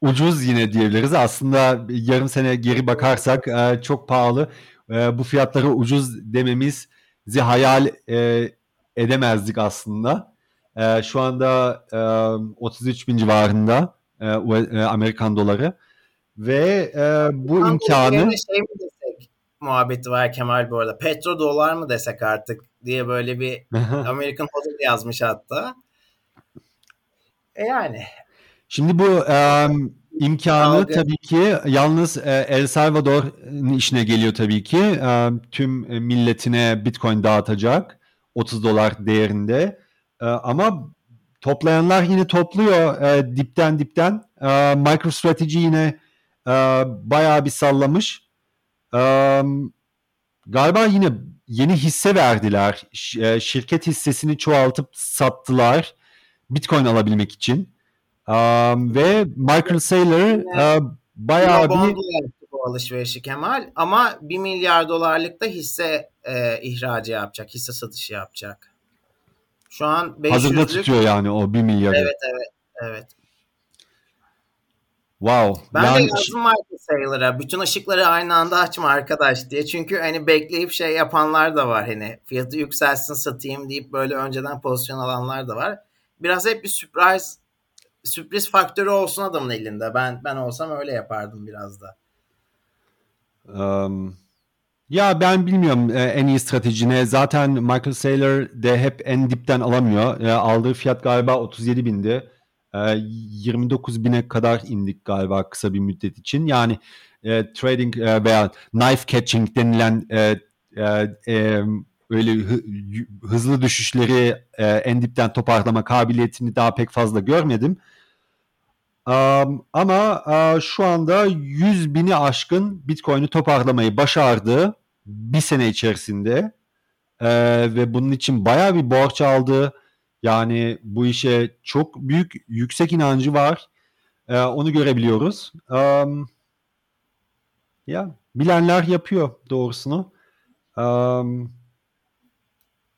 ucuz yine diyebiliriz. Aslında yarım sene geri bakarsak e, çok pahalı. E, bu fiyatları ucuz dememizi hayal e, edemezdik aslında. E, şu anda e, 33 bin civarında e, e, Amerikan doları ve e, bu imkanı şey mi muhabbeti var Kemal bu arada. Petro dolar mı desek artık diye böyle bir [laughs] American Hodl yazmış hatta. E yani. Şimdi bu um, imkanı Algı. tabii ki yalnız e, El Salvador'un işine geliyor tabii ki. E, tüm e, milletine Bitcoin dağıtacak 30 dolar değerinde. E, ama toplayanlar yine topluyor e, dipten dipten. E, MicroStrategy yine e, bayağı bir sallamış. E, galiba yine yeni hisse verdiler. Ş- e, şirket hissesini çoğaltıp sattılar Bitcoin alabilmek için. Um, ve Michael Saylor uh, bayağı bir bu alışverişi Kemal ama 1 milyar dolarlık da hisse e, ihracı yapacak, hisse satışı yapacak. Şu an 500'lük hazırda tutuyor yani o 1 milyarı. Evet evet evet. Wow. Ben yani de yazdım Michael Saylor'a bütün ışıkları aynı anda açma arkadaş diye. Çünkü hani bekleyip şey yapanlar da var hani fiyatı yükselsin satayım deyip böyle önceden pozisyon alanlar da var. Biraz hep bir sürpriz sürpriz faktörü olsun adamın elinde. Ben ben olsam öyle yapardım biraz da. um, ya ben bilmiyorum e, en iyi strateji ne. Zaten Michael Saylor de hep en dipten alamıyor. E, aldığı fiyat galiba 37 bindi. E, 29 bine kadar indik galiba kısa bir müddet için. Yani e, trading e, veya knife catching denilen e, e, e, öyle hızlı düşüşleri e, en dipten toparlama kabiliyetini daha pek fazla görmedim. Um, ama uh, şu anda 100 bini aşkın Bitcoin'i toparlamayı başardı bir sene içerisinde Ee, ve bunun için bayağı bir borç aldı. Yani bu işe çok büyük yüksek inancı var. Ee, onu görebiliyoruz. Um, ya bilenler yapıyor doğrusunu. Um,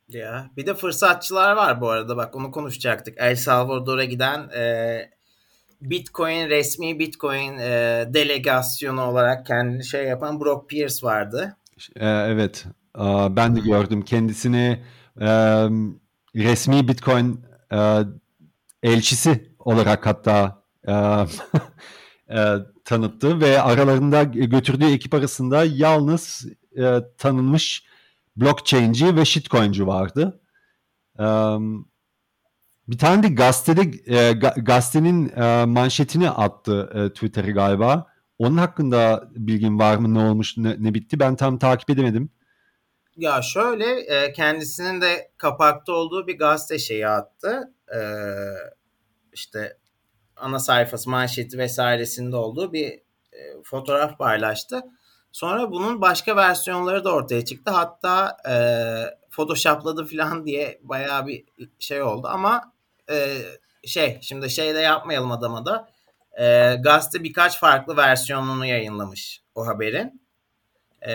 Ya bir de fırsatçılar var bu arada bak onu konuşacaktık. El Salvador'a giden e, Bitcoin resmi Bitcoin e, delegasyonu olarak kendini şey yapan Brock Pierce vardı. e, evet, Aa, ben de gördüm kendisini e, resmi Bitcoin e, elçisi olarak hatta e, [laughs] e, tanıttı ve aralarında götürdüğü ekip arasında yalnız e, tanınmış blockchain'ci ve shitcoin'ci vardı. E, bir tane de gazetede e, ga- gazetenin e, manşetini attı e, Twitter'a galiba. Onun hakkında bilgin var mı? Ne olmuş, ne, ne bitti? Ben tam takip edemedim. Ya şöyle e, kendisinin de kapakta olduğu bir gazete şeyi attı. E, işte ana sayfası, manşeti vesairesinde olduğu bir e, fotoğraf paylaştı. Sonra bunun başka versiyonları da ortaya çıktı. Hatta e, photoshopladı falan diye bayağı bir şey oldu. Ama e, şey şimdi şey de yapmayalım adama da. E, gazete birkaç farklı versiyonunu yayınlamış o haberin. E,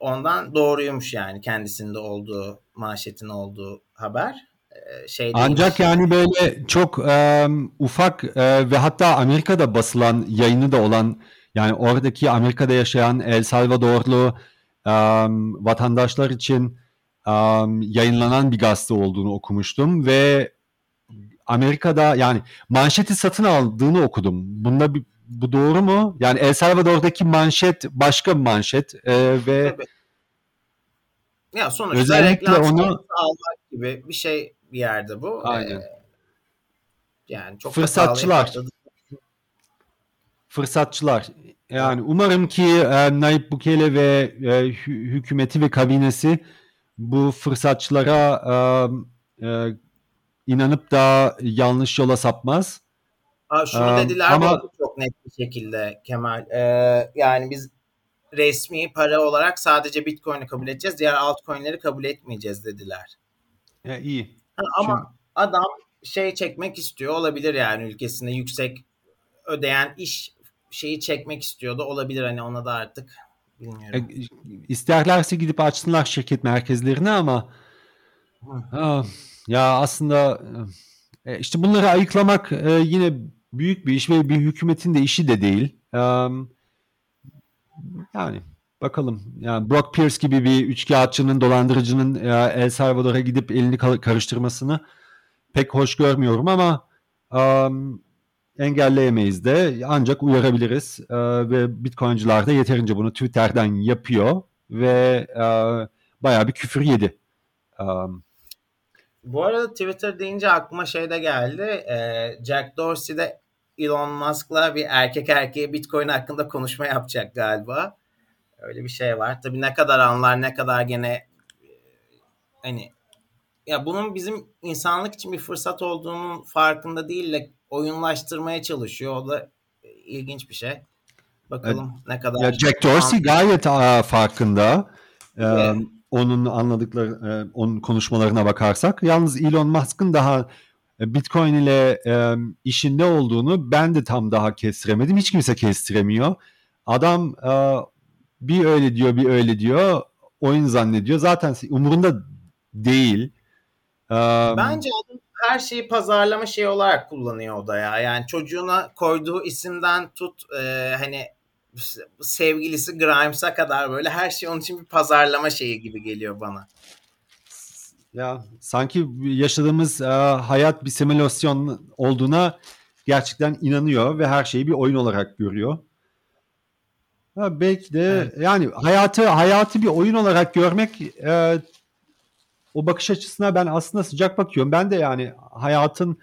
ondan doğruymuş yani kendisinde olduğu manşetin olduğu haber. E, şey. Ancak yani böyle çok e, ufak e, ve hatta Amerika'da basılan yayını da olan yani oradaki Amerika'da yaşayan El Salvadorlu e, vatandaşlar için e, yayınlanan bir gazete olduğunu okumuştum ve Amerika'da yani manşeti satın aldığını okudum. Bunda bir, bu doğru mu? Yani El Salvador'daki manşet başka bir manşet e, ve Tabii. Ya sonuçta Özellikle onu- almak gibi bir şey bir yerde bu. Aynen. Ee, yani çok Fırsatçılar. patladı. fırsatçılar. Yani umarım ki e, Nayib Bukele ve e, hü- hükümeti ve kabinesi bu fırsatçılara e, e, inanıp da yanlış yola sapmaz. Aa, şunu Ee, dediler ama- ama... net bir şekilde Kemal. Ee, yani biz resmi para olarak sadece Bitcoin'i kabul edeceğiz. Diğer altcoin'leri kabul etmeyeceğiz dediler. Ya, iyi. Ha, ama adam şey çekmek istiyor olabilir yani ülkesinde yüksek ödeyen iş şeyi çekmek istiyor da olabilir hani ona da artık bilmiyorum. E, isterlerse gidip açsınlar şirket merkezlerini ama ha, ya aslında e, işte bunları ayıklamak e, yine büyük bir iş ve bir hükümetin de işi de değil. Yani bakalım. Yani Brock Pierce gibi bir üçkağıtçının, dolandırıcının El Salvador'a gidip elini karıştırmasını pek hoş görmüyorum ama engelleyemeyiz de ancak uyarabiliriz ve Bitcoin'ciler de yeterince bunu Twitter'den yapıyor. ve e, bayağı bir küfür yedi. Bu arada Twitter deyince aklıma şey de geldi. Jack Dorsey de Elon Musk'la bir erkek erkeğe Bitcoin hakkında konuşma yapacak galiba. Öyle bir şey var. Tabii ne kadar anlar ne kadar gene e, hani ya bunun bizim insanlık için bir fırsat olduğunun farkında değil de oyunlaştırmaya çalışıyor. O da ilginç bir şey. Bakalım evet. ne kadar. Ya Jack Dorsey gayet a, farkında. Evet. Ee, onun anladıkları, e, onun konuşmalarına bakarsak. Yalnız Elon Musk'ın daha e, Bitcoin ile e, işinde olduğunu ben de tam daha kestiremedim. Hiç kimse kestiremiyor. Adam e, bir öyle diyor, bir öyle diyor. Oyun zannediyor. Zaten umurunda değil. E, Bence adam her şeyi pazarlama şey olarak kullanıyor o da ya. Yani çocuğuna koyduğu isimden tut e, hani sevgilisi Grimes'a kadar böyle her şey onun için bir pazarlama şeyi gibi geliyor bana. Ya sanki yaşadığımız e, hayat bir simülasyon olduğuna gerçekten inanıyor ve her şeyi bir oyun olarak görüyor. Ha, belki de evet. yani hayatı hayatı bir oyun olarak görmek e, o bakış açısına ben aslında sıcak bakıyorum. Ben de yani hayatın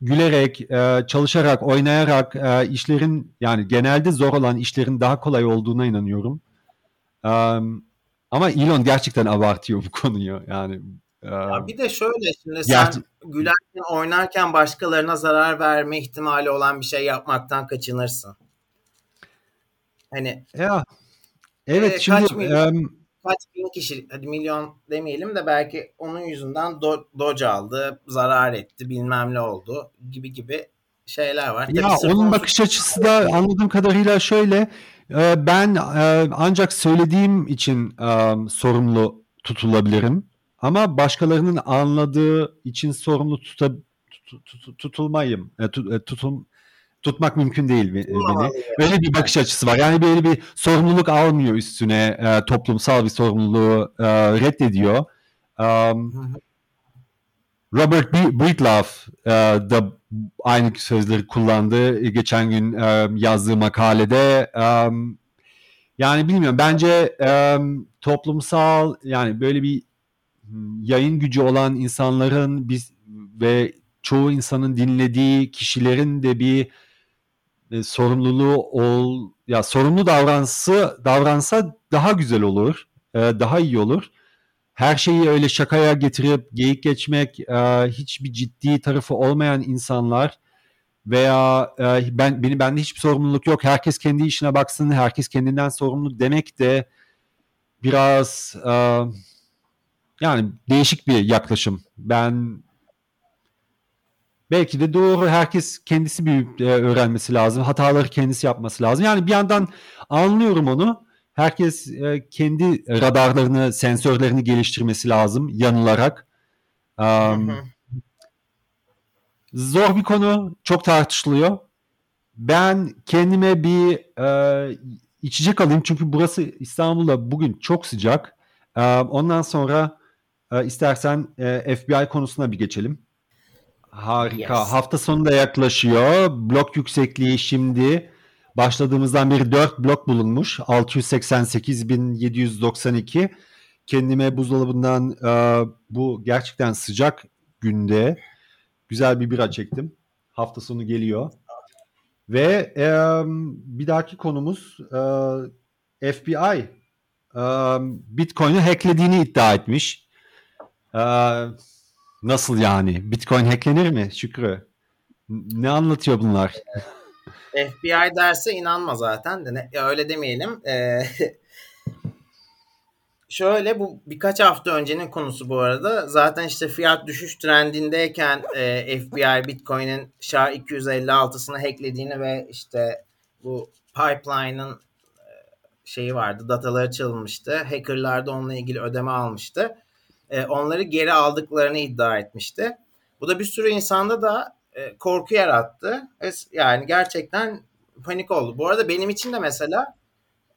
gülerek, e, çalışarak, oynayarak e, işlerin yani genelde zor olan işlerin daha kolay olduğuna inanıyorum. E, ama Elon gerçekten abartıyor bu konuyu. Yani ya bir de şöyle şimdi sen Ger- gülerken oynarken başkalarına zarar verme ihtimali olan bir şey yapmaktan kaçınırsın. Hani ya evet e, şimdi kaç milyon, um, kaç bin kişi hadi milyon demeyelim de belki onun yüzünden do, Doge aldı, zarar etti, bilmem ne oldu gibi gibi şeyler var. Ya Tabii onun bakış açısı da anladığım kadarıyla şöyle ben ancak söylediğim için sorumlu tutulabilirim. Ama başkalarının anladığı için sorumlu tuta, tut, tut, tutulmayım. Tut, tutum, tutmak mümkün değil beni. Böyle bir bakış açısı var. Yani böyle bir sorumluluk almıyor üstüne e, toplumsal bir sorumluluğu e, reddediyor. Um, Robert Breedlove e, da aynı sözleri kullandı geçen gün e, yazdığı makalede. Um, yani bilmiyorum bence um, toplumsal yani böyle bir yayın gücü olan insanların biz ve çoğu insanın dinlediği kişilerin de bir e, sorumluluğu ol ya sorumlu davransı davransa daha güzel olur. E, daha iyi olur. Her şeyi öyle şakaya getirip geyik geçmek, e, hiçbir ciddi tarafı olmayan insanlar veya e, ben beni bende hiçbir sorumluluk yok. Herkes kendi işine baksın, herkes kendinden sorumlu demek de biraz e, yani değişik bir yaklaşım. Ben belki de doğru herkes kendisi bir e, öğrenmesi lazım. Hataları kendisi yapması lazım. Yani bir yandan anlıyorum onu. Herkes e, kendi radarlarını, sensörlerini geliştirmesi lazım yanılarak. Um, zor bir konu, çok tartışılıyor. Ben kendime bir e, içecek alayım çünkü burası İstanbul'da bugün çok sıcak. E, ondan sonra e, istersen e, FBI konusuna bir geçelim. Harika. Yes. Hafta sonu da yaklaşıyor. Blok yüksekliği şimdi başladığımızdan beri 4 blok bulunmuş. 688.792. Kendime buzdolabından e, bu gerçekten sıcak günde güzel bir bira çektim. Hafta sonu geliyor. Ve e, bir dahaki konumuz e, FBI e, Bitcoin'i hacklediğini iddia etmiş. E, Nasıl yani? Bitcoin hacklenir mi Şükrü? Ne anlatıyor bunlar? FBI derse inanma zaten de ne, öyle demeyelim. Ee, [laughs] şöyle bu birkaç hafta öncenin konusu bu arada. Zaten işte fiyat düşüş trendindeyken e, FBI Bitcoin'in SHA-256'sını hacklediğini ve işte bu pipeline'ın e, şeyi vardı. Dataları çalınmıştı. Hackerlar da onunla ilgili ödeme almıştı e, onları geri aldıklarını iddia etmişti. Bu da bir sürü insanda da e, korku yarattı. Yani gerçekten panik oldu. Bu arada benim için de mesela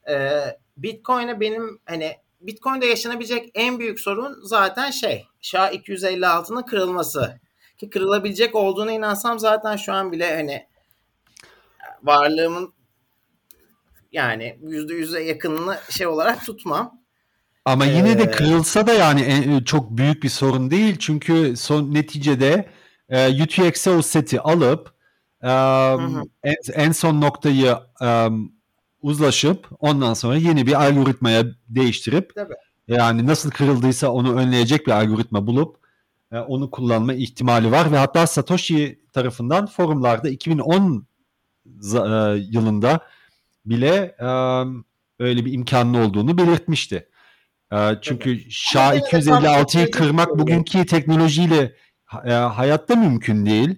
e, Bitcoin'e benim hani Bitcoin'de yaşanabilecek en büyük sorun zaten şey SHA-256'nın kırılması. Ki kırılabilecek olduğuna inansam zaten şu an bile hani varlığımın yani yüzde yüze yakınını şey olarak tutmam. Ama yine de kırılsa da yani çok büyük bir sorun değil. Çünkü son neticede e, UTX'e o seti alıp um, en, en son noktayı um, uzlaşıp ondan sonra yeni bir algoritmaya değiştirip Tabii. yani nasıl kırıldıysa onu önleyecek bir algoritma bulup e, onu kullanma ihtimali var ve hatta Satoshi tarafından forumlarda 2010 e, yılında bile e, öyle bir imkanlı olduğunu belirtmişti. E, çünkü. SHA 256'yı kırmak bugünkü teknolojiyle e, hayatta mümkün değil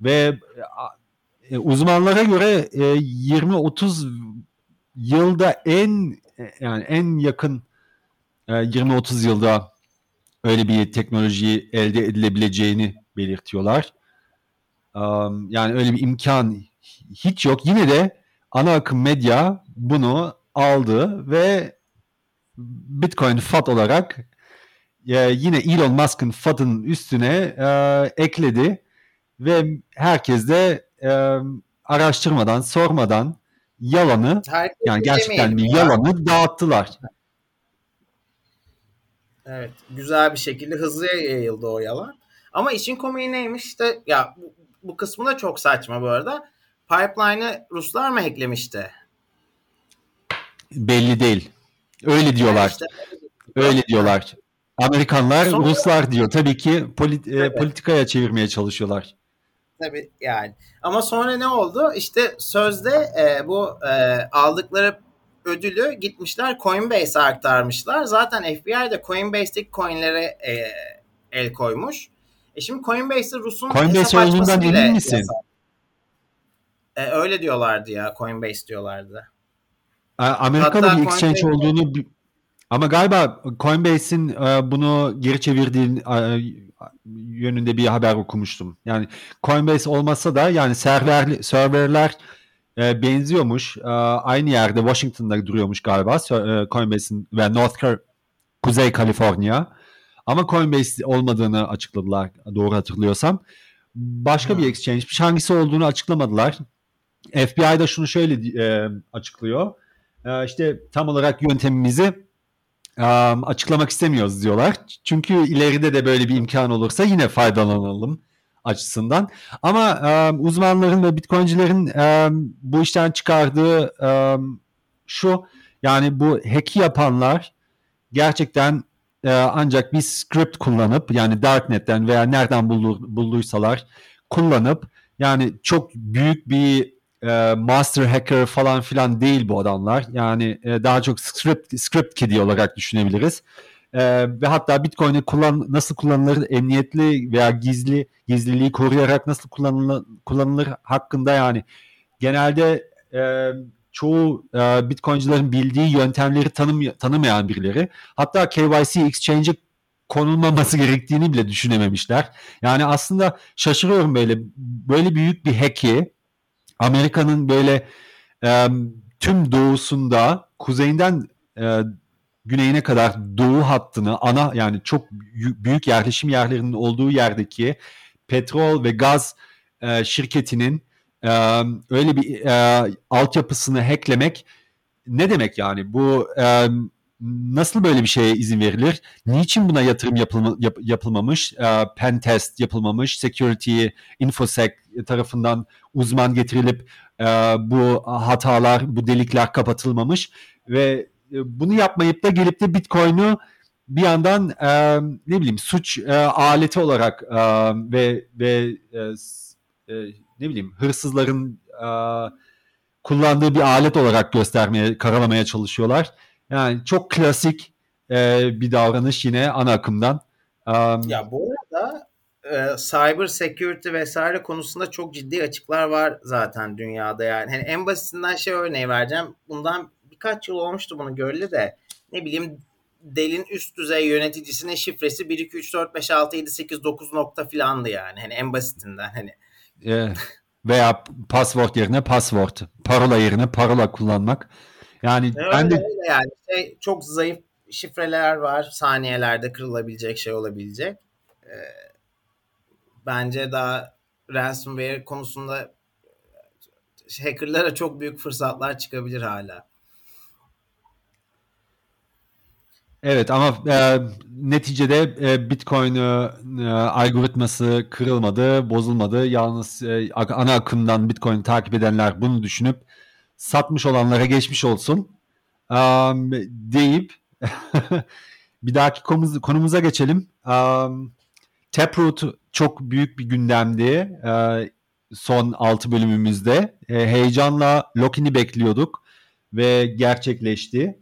ve e, uzmanlara göre e, 20-30 yılda en yani en yakın e, 20-30 yılda öyle bir teknolojiyi elde edilebileceğini belirtiyorlar. Yani öyle bir imkan hiç yok. Yine de ana akım medya bunu aldı ve Bitcoin FAT olarak e, yine Elon Musk'ın FAT'ın üstüne e, ekledi ve herkes de e, araştırmadan, sormadan yalanı Herkes yani gerçekten bir yalanı dağıttılar. Evet. Güzel bir şekilde hızlı yayıldı o yalan. Ama işin komiği neymiş işte ya bu, bu kısmı da çok saçma bu arada. Pipeline'ı Ruslar mı hacklemişti? Belli değil. Öyle diyorlar. işte, öyle diyorlar. Amerikanlar Sonra, Ruslar diyor. Tabii ki polit, e, politikaya çevirmeye çalışıyorlar. Tabii yani. Ama sonra ne oldu? İşte sözde e, bu e, aldıkları ödülü gitmişler Coinbase'e aktarmışlar. Zaten FBI de Coinbase'deki coinlere e, el koymuş. E şimdi Coinbase'de Rus'un Coinbase olduğundan emin misin? E, öyle diyorlardı ya. Coinbase diyorlardı. Amerikalı Hatta bir exchange Coinbase... olduğunu ama galiba Coinbase'in e, bunu geri çevirdiği yönünde bir haber okumuştum. Yani Coinbase olmasa da yani server serverler e, benziyormuş. E, aynı yerde Washington'da duruyormuş galiba Coinbase'in ve North Car Kuzey Kaliforniya. Ama Coinbase olmadığını açıkladılar doğru hatırlıyorsam. Başka hmm. bir exchange'miş. Hangisi olduğunu açıklamadılar. FBI da şunu şöyle açıklıyor. E, işte tam olarak yöntemimizi açıklamak istemiyoruz diyorlar. Çünkü ileride de böyle bir imkan olursa yine faydalanalım açısından. Ama uzmanların ve bitcoincilerin bu işten çıkardığı şu yani bu hack'i yapanlar gerçekten e, ancak bir script kullanıp yani darknet'ten veya nereden buldu, bulduysalar kullanıp yani çok büyük bir e, master hacker falan filan değil bu adamlar. Yani e, daha çok script script kidi olarak düşünebiliriz. E, ve hatta Bitcoin'i kullan nasıl kullanılır, emniyetli veya gizli gizliliği koruyarak nasıl kullanılır, kullanılır hakkında yani genelde çoğu Bitcoin'cilerin bildiği yöntemleri tanım, tanımayan birileri. Hatta KYC Exchange'e konulmaması gerektiğini bile düşünememişler. Yani aslında şaşırıyorum böyle böyle büyük bir hack'i Amerika'nın böyle e, tüm doğusunda kuzeyinden e, güneyine kadar doğu hattını ana yani çok büyük yerleşim yerlerinin olduğu yerdeki petrol ve gaz e, şirketinin e, öyle bir e, altyapısını hacklemek ne demek yani? Bu e, nasıl böyle bir şeye izin verilir? Niçin buna yatırım yapılma, yap, yapılmamış? E, pen test yapılmamış, security, infosec tarafından uzman getirilip e, bu hatalar, bu delikler kapatılmamış ve e, bunu yapmayıp da gelip de Bitcoin'u bir yandan e, ne bileyim suç e, aleti olarak e, ve ve e, e, ne bileyim hırsızların e, kullandığı bir alet olarak göstermeye, karalamaya çalışıyorlar. Yani çok klasik e, bir davranış yine ana akımdan. Um, ya bu arada e, cyber security vesaire konusunda çok ciddi açıklar var zaten dünyada yani. Hani en basitinden şey örneği vereceğim. Bundan birkaç yıl olmuştu bunu görülü de ne bileyim Dell'in üst düzey yöneticisinin şifresi 1 2 3 4 5 6 7 8 9 nokta filandı yani. Hani en basitinden hani. Yeah. Veya password yerine password, parola yerine parola kullanmak. Yani evet, ben de öyle yani şey, çok zayıf şifreler var. Saniyelerde kırılabilecek şey olabilecek. Ee, bence daha ransomware konusunda hackerlara çok büyük fırsatlar çıkabilir hala. Evet ama e, neticede e, Bitcoin e, e, algoritması kırılmadı, bozulmadı. Yalnız e, ana akımdan Bitcoin takip edenler bunu düşünüp satmış olanlara geçmiş olsun um, deyip [laughs] bir dahaki konumuz, konumuza geçelim. Um, Taproot çok büyük bir gündemdi e, son 6 bölümümüzde. E, heyecanla Lokin'i bekliyorduk ve gerçekleşti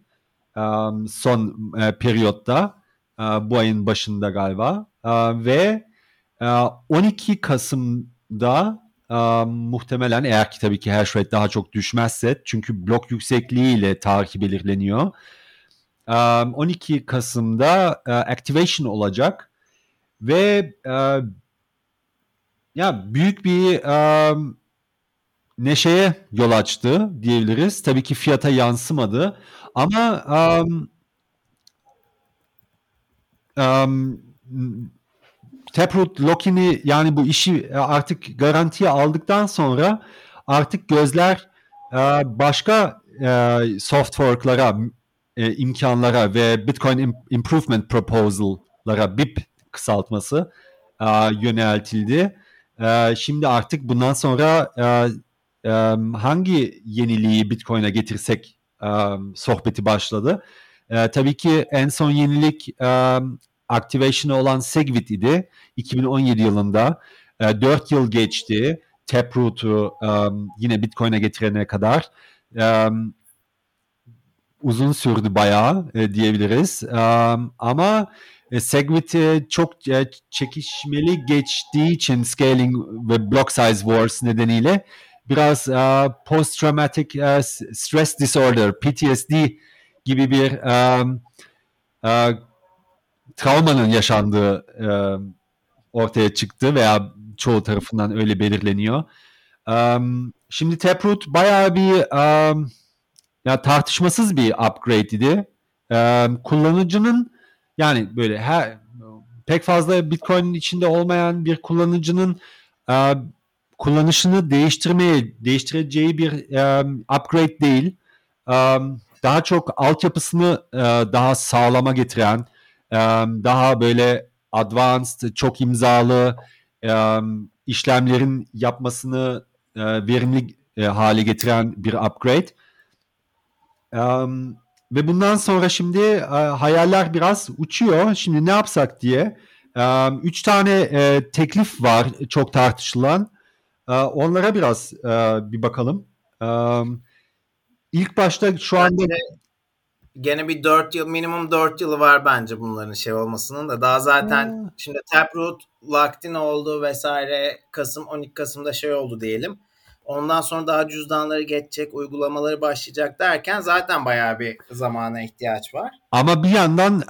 um, son e, periyotta e, bu ayın başında galiba e, ve e, 12 Kasım'da e, muhtemelen eğer ki tabii ki hash rate daha çok düşmezse çünkü blok yüksekliğiyle tarihi belirleniyor. E, 12 Kasım'da e, activation olacak ve e, ya büyük bir um, neşeye yol açtı diyebiliriz. Tabii ki fiyata yansımadı ama um, um, Taproot Lokin'i yani bu işi artık garantiye aldıktan sonra artık gözler e, başka e, soft fork'lara, e, imkanlara ve Bitcoin Improvement Proposal'lara BIP kısaltması yöneltildi. Şimdi artık bundan sonra hangi yeniliği Bitcoin'e getirsek sohbeti başladı. Tabii ki en son yenilik activation'ı olan Segwit idi 2017 yılında. 4 yıl geçti. Taproot'u yine Bitcoin'e getirene kadar. Uzun sürdü bayağı e, diyebiliriz. Ama e, Segwit e, çok e, çekişmeli geçtiği için scaling ve block size wars nedeniyle biraz e, post traumatic e, stress disorder PTSD gibi bir e, e, travmanın yaşandığı e, ortaya çıktı veya çoğu tarafından öyle belirleniyor. E, şimdi Taproot bayağı bir e, ya tartışmasız bir upgrade idi. E, kullanıcının yani böyle her pek fazla Bitcoin içinde olmayan bir kullanıcının e, kullanışını değiştirmeye değiştireceği bir e, upgrade değil. E, daha çok altyapısını e, daha sağlama getiren, daha böyle advanced, çok imzalı işlemlerin yapmasını e, verimli e, hale getiren bir upgrade. Ve bundan sonra şimdi e, hayaller biraz uçuyor. Şimdi ne yapsak diye. Üç tane teklif var çok tartışılan. Onlara biraz bir bakalım. İlk başta şu anda... Gene bir 4 yıl minimum 4 yılı var bence bunların şey olmasının da daha zaten hmm. şimdi Taproot Locked oldu vesaire Kasım 12 Kasım'da şey oldu diyelim. Ondan sonra daha cüzdanları geçecek, uygulamaları başlayacak derken zaten bayağı bir zamana ihtiyaç var. Ama bir yandan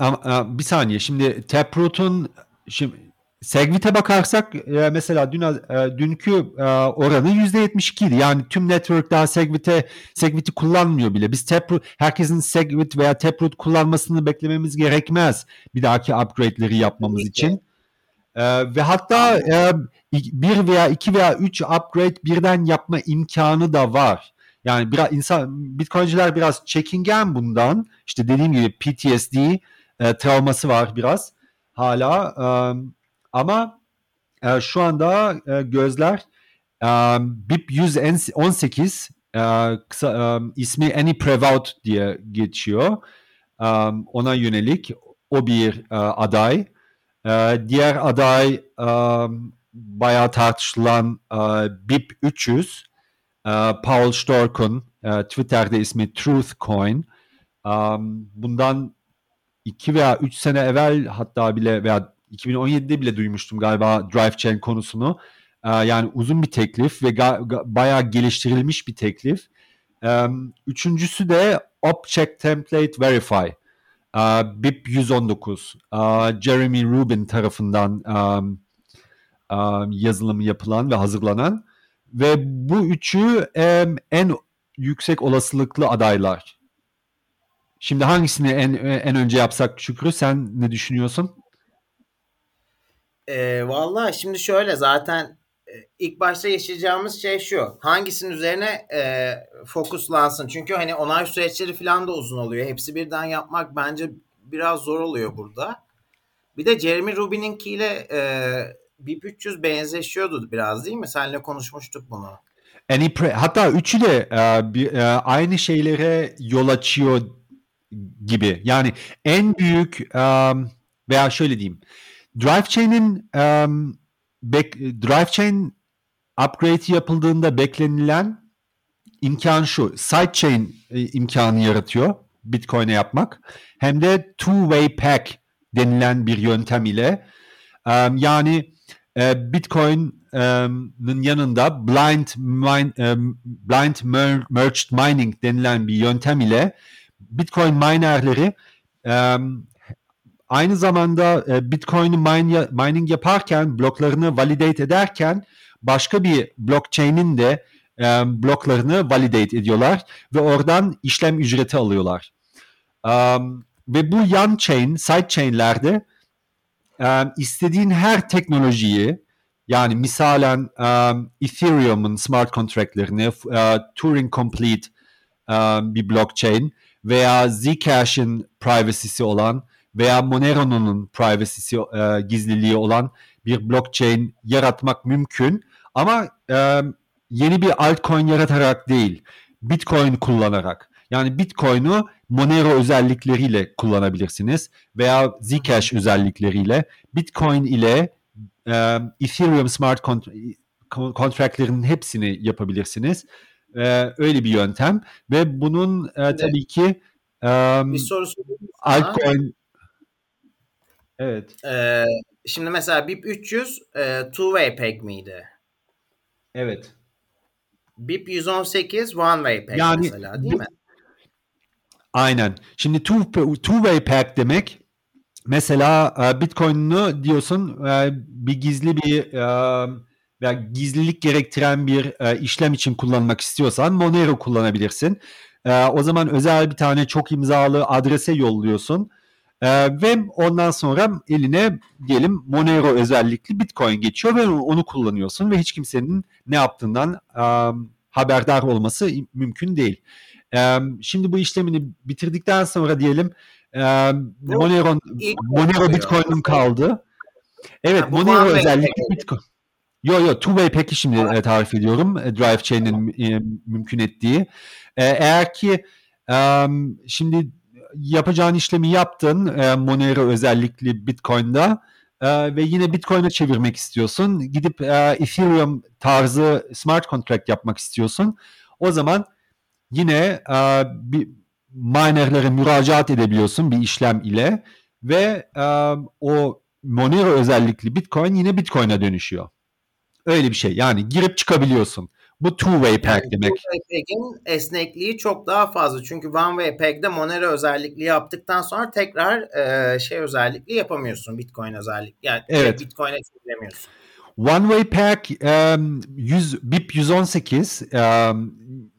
bir saniye şimdi Taproot'un şimdi Segwit'e bakarsak e, mesela dün e, dünkü e, oranı %72 idi. Yani tüm network daha Segwit'e Segwit'i kullanmıyor bile. Biz Taproot herkesin Segwit veya Taproot kullanmasını beklememiz gerekmez. Bir dahaki upgrade'leri yapmamız için. Ee, ve hatta e, bir veya iki veya üç upgrade birden yapma imkanı da var. Yani biraz insan Bitcoin'ciler biraz çekingen bundan. İşte dediğim gibi PTSD e, travması var biraz hala. E, ama e, şu anda e, gözler e, BIP 118 e, kısa, e, ismi Any Prevout diye geçiyor. E, ona yönelik o bir e, aday. E, diğer aday e, bayağı tartışılan e, BIP 300 e, Paul Stork'un e, Twitter'de ismi Truthcoin. Um, bundan 2 veya 3 sene evvel hatta bile veya 2017'de bile duymuştum galiba Drive Chain konusunu. E, yani uzun bir teklif ve bayağı geliştirilmiş bir teklif. Üçüncüsü de Object Template Verify. Uh, BIP 119. Uh, Jeremy Rubin tarafından yazılımı yapılan ve hazırlanan ve bu üçü en yüksek olasılıklı adaylar. Şimdi hangisini en en önce yapsak Şükrü sen ne düşünüyorsun? E, Valla şimdi şöyle zaten ilk başta yaşayacağımız şey şu. Hangisinin üzerine e, fokuslansın? Çünkü hani onay süreçleri falan da uzun oluyor. Hepsi birden yapmak bence biraz zor oluyor burada. Bir de Jeremy Rubin'inkiyle e, BIP 300 benzeşiyordu biraz değil mi? Seninle konuşmuştuk bunu. Hatta üçü de e, bir, e, aynı şeylere yol açıyor gibi. Yani en büyük um, veya şöyle diyeyim. DriveChain'in um, DriveChain upgrade yapıldığında beklenilen imkan şu. Sidechain e, imkanı yaratıyor Bitcoin'e yapmak. Hem de two-way pack denilen bir yöntem ile um, yani e, Bitcoin'ın yanında blind mine, um, blind merged mining denilen bir yöntem ile Bitcoin minerleri um, aynı zamanda e, Bitcoin'i mine, mining yaparken bloklarını validate ederken başka bir blockchain'in de e, bloklarını validate ediyorlar ve oradan işlem ücreti alıyorlar. Um, ve bu yan chain, side chain'lerde um, istediğin her teknolojiyi yani misalen um, Ethereum'un smart contract'lerini, uh, Turing Complete um, bir blockchain veya Zcash'in privacy'si olan veya Monero'nun privacy'si e, gizliliği olan bir blockchain yaratmak mümkün. Ama e, yeni bir altcoin yaratarak değil, Bitcoin kullanarak. Yani Bitcoin'u Monero özellikleriyle kullanabilirsiniz veya Zcash özellikleriyle Bitcoin ile e, Ethereum smart contract'lerin hepsini yapabilirsiniz. E, öyle bir yöntem ve bunun e, tabii ki e, bir soru altcoin Evet. Ee, şimdi mesela BIP 300 e, two-way peg miydi? Evet. BIP 118 one-way peg yani, mesela değil mi? Aynen. Şimdi two, two-way peg demek mesela e, Bitcoin'unu diyorsun e, bir gizli bir veya gizlilik gerektiren bir işlem için kullanmak istiyorsan Monero kullanabilirsin. O zaman özel bir tane çok imzalı adrese yolluyorsun ee, ve ondan sonra eline diyelim Monero özellikli Bitcoin geçiyor ve onu kullanıyorsun ve hiç kimsenin ne yaptığından um, haberdar olması mümkün değil. Um, şimdi bu işlemini bitirdikten sonra diyelim um, Monero, Monero Bitcoin'im kaldı. Evet Monero özellikli Bitcoin. Yo yo two-way peki şimdi evet. tarif ediyorum. E, Drive Chain'in e, mümkün ettiği. E, eğer ki um, şimdi yapacağın işlemi yaptın e, Monero özellikle Bitcoin'da e, ve yine Bitcoin'e çevirmek istiyorsun. Gidip e, Ethereum tarzı smart contract yapmak istiyorsun. O zaman yine e, bir minerlere müracaat edebiliyorsun bir işlem ile ve e, o Monero özellikli Bitcoin yine Bitcoin'e dönüşüyor. Öyle bir şey. Yani girip çıkabiliyorsun. Bu two-way pack yani demek. Two-way pack'in esnekliği çok daha fazla. Çünkü one-way pack'de Monero özellikliği yaptıktan sonra tekrar e, şey özellikli yapamıyorsun. Bitcoin özellik. Yani evet. Bitcoin'e çeviremiyorsun. One Way Pack um, 100, BIP 118 um,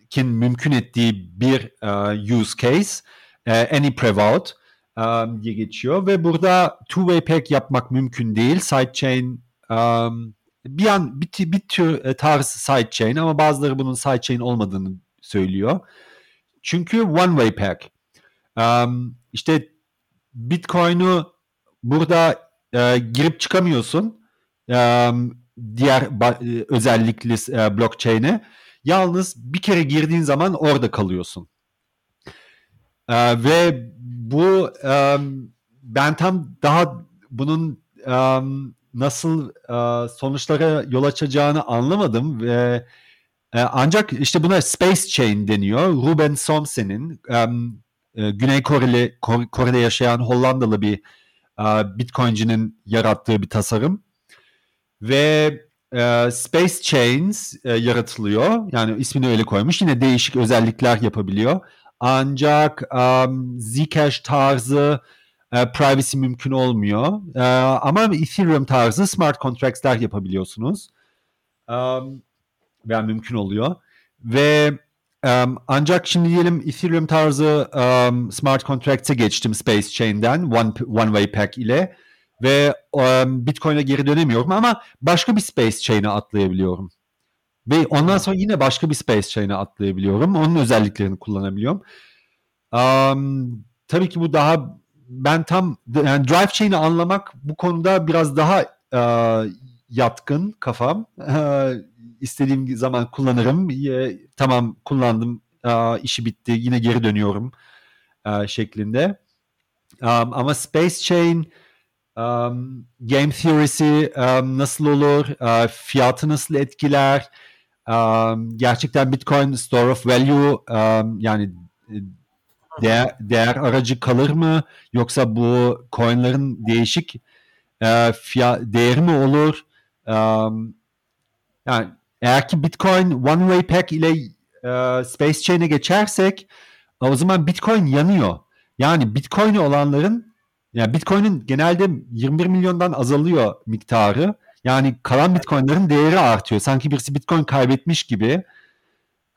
kin mümkün ettiği bir uh, use case uh, any prevout um, diye geçiyor ve burada two way pack yapmak mümkün değil. Sidechain um, bir an bir, bir tür e, tarz sidechain ama bazıları bunun sidechain olmadığını söylüyor. Çünkü one way pack. Um, işte Bitcoin'u burada e, girip çıkamıyorsun. Um, diğer ba- e, özellikli e, blockchain'e. Yalnız bir kere girdiğin zaman orada kalıyorsun. E, ve bu um, ben tam daha bunun um, nasıl e, sonuçlara yol açacağını anlamadım ve e, ancak işte buna Space Chain deniyor. Ruben Somsen'in e, Güney Koreli Kore'de yaşayan Hollandalı bir e, Bitcoin'cinin yarattığı bir tasarım ve e, Space Chains e, yaratılıyor. Yani ismini öyle koymuş. Yine değişik özellikler yapabiliyor. Ancak um, Zcash tarzı e, privacy mümkün olmuyor. E, ama Ethereum tarzı smart contracts'ler yapabiliyorsunuz. Um, veya mümkün oluyor. Ve um, ancak şimdi diyelim Ethereum tarzı um, smart contracts'e geçtim Space Chain'den one, one way pack ile ve um, Bitcoin'e geri dönemiyorum ama başka bir Space Chain'e atlayabiliyorum. Ve ondan sonra yine başka bir Space Chain'e atlayabiliyorum. Onun özelliklerini kullanabiliyorum. Um, tabii ki bu daha ben tam yani drive chain'i anlamak bu konuda biraz daha e, yatkın kafam. E, istediğim zaman kullanırım. E, tamam kullandım e, işi bitti yine geri dönüyorum e, şeklinde. Um, ama Space Chain um, game theory'si um, nasıl olur, uh, fiyatı nasıl etkiler, um, gerçekten Bitcoin store of value um, yani değer, değer aracı kalır mı yoksa bu coinlerin değişik e, fiyat, değeri mi olur? Um, yani eğer ki Bitcoin One Way Pack ile e, Space Chain'e geçersek o zaman Bitcoin yanıyor. Yani Bitcoin'i olanların yani Bitcoin'in genelde 21 milyondan azalıyor miktarı. Yani kalan Bitcoin'lerin değeri artıyor. Sanki birisi Bitcoin kaybetmiş gibi.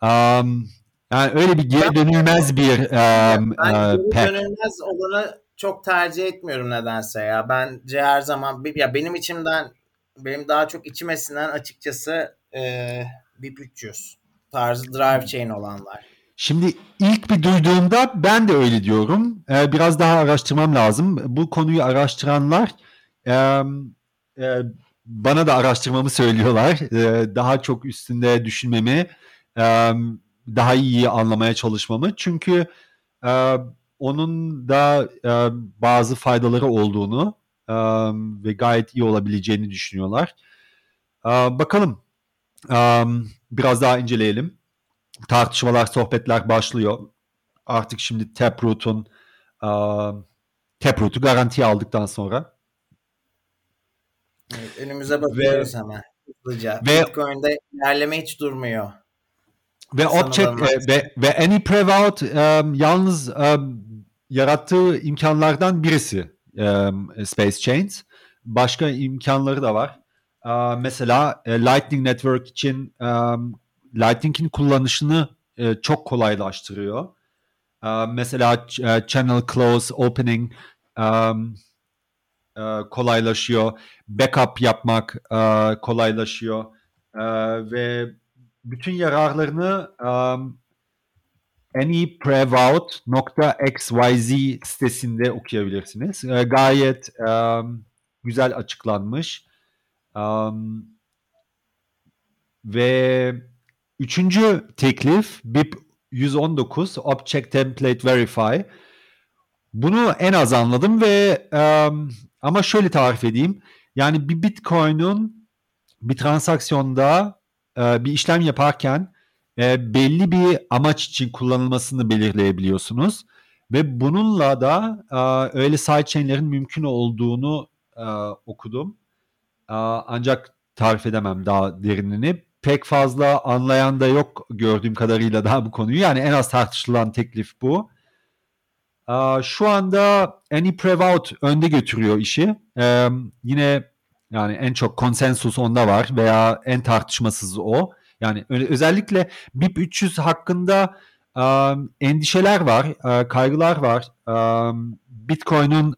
Um, yani öyle bir geri dönülmez bir um, ben geri dönülmez olanı çok tercih etmiyorum nedense ya. Bence her zaman ya benim içimden benim daha çok içime sinen açıkçası e, BIP 300 tarzı drive chain olanlar. Şimdi ilk bir duyduğumda ben de öyle diyorum. Ee, biraz daha araştırmam lazım. Bu konuyu araştıranlar e, e, bana da araştırmamı söylüyorlar. E, daha çok üstünde düşünmemi, e, daha iyi anlamaya çalışmamı. Çünkü e, onun da e, bazı faydaları olduğunu e, ve gayet iyi olabileceğini düşünüyorlar. E, bakalım. E, biraz daha inceleyelim tartışmalar, sohbetler başlıyor. Artık şimdi Taproot'un uh, Taproot'u garantiye aldıktan sonra. Evet, önümüze bakıyoruz ve, hemen hızlıca. Ve, Bitcoin'de ilerleme hiç durmuyor. Ve Object e, ve, ve Any Prevout um, yalnız um, yarattığı imkanlardan birisi um, Space Chains. Başka imkanları da var. Uh, mesela uh, Lightning Network için um, Lightning'in kullanışını e, çok kolaylaştırıyor. E, mesela e, channel close opening um, e, kolaylaşıyor. Backup yapmak e, kolaylaşıyor. E, ve bütün yararlarını um, anyprevout.xyz sitesinde okuyabilirsiniz. E, gayet um, güzel açıklanmış. Um, ve Üçüncü teklif BIP 119 Object Template Verify. Bunu en az anladım ve um, ama şöyle tarif edeyim. Yani bir Bitcoin'un bir transaksiyonda e, bir işlem yaparken e, belli bir amaç için kullanılmasını belirleyebiliyorsunuz. Ve bununla da e, öyle sidechain'lerin mümkün olduğunu e, okudum. Ancak tarif edemem daha derinini pek fazla anlayan da yok gördüğüm kadarıyla daha bu konuyu. Yani en az tartışılan teklif bu. Şu anda Any Prevout önde götürüyor işi. Yine yani en çok konsensus onda var veya en tartışmasız o. Yani özellikle BIP 300 hakkında endişeler var, kaygılar var. Bitcoin'in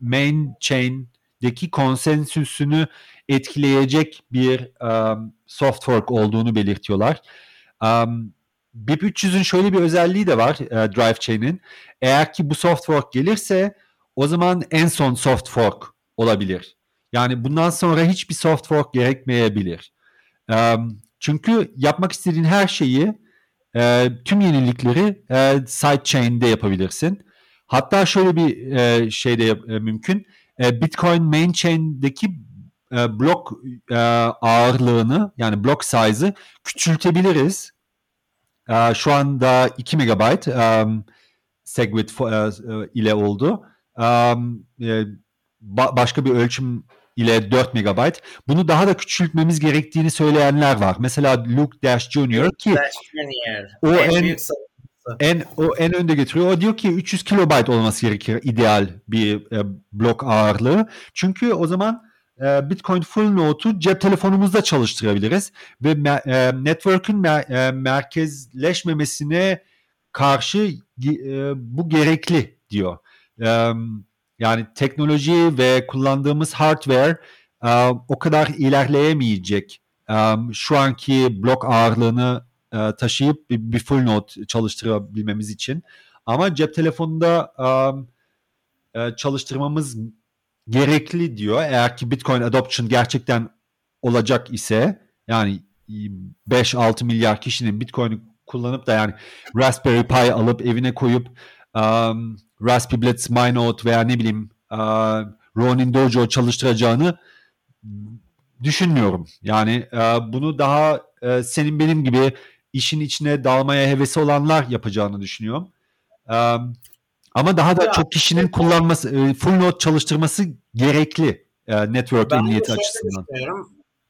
main chain'deki konsensüsünü etkileyecek bir um, soft fork olduğunu belirtiyorlar. Um, BIP 300'ün şöyle bir özelliği de var uh, Drive Chain'in. Eğer ki bu soft fork gelirse o zaman en son soft fork olabilir. Yani bundan sonra hiçbir soft fork gerekmeyebilir. Çünkü yapmak istediğin her şeyi tüm yenilikleri e, sidechain'de yapabilirsin. Hatta şöyle bir e, şey de e, mümkün. Bitcoin main chain'deki e, blok ağırlığını yani blok size'ı küçültebiliriz. E, şu anda 2 MB Segwit ile oldu. E, ba- başka bir ölçüm ile 4 MB. Bunu daha da küçültmemiz gerektiğini söyleyenler var. Mesela Luke Dash Jr. ki o en, en o en önde getiriyor. O diyor ki 300 kilobayt olması gerekir ideal bir e, blok ağırlığı. Çünkü o zaman e, Bitcoin Full Node'u cep telefonumuzda çalıştırabiliriz ve e, network'ün mer- e, merkezleşmemesine karşı e, bu gerekli diyor. E, yani teknoloji ve kullandığımız hardware e, o kadar ilerleyemeyecek. E, şu anki blok ağırlığını e, taşıyıp bir, bir full node çalıştırabilmemiz için. Ama cep telefonunda um, e, çalıştırmamız gerekli diyor. Eğer ki Bitcoin adoption gerçekten olacak ise yani 5-6 milyar kişinin Bitcoin'i kullanıp da yani Raspberry Pi alıp evine koyup um, Raspberry Blitz Minot veya ne bileyim uh, Ronin Dojo çalıştıracağını düşünmüyorum. Yani uh, bunu daha uh, senin benim gibi işin içine dalmaya hevesi olanlar yapacağını düşünüyorum. Um, ama daha da ya, çok kişinin kullanması, full node çalıştırması gerekli network emniyeti açısından.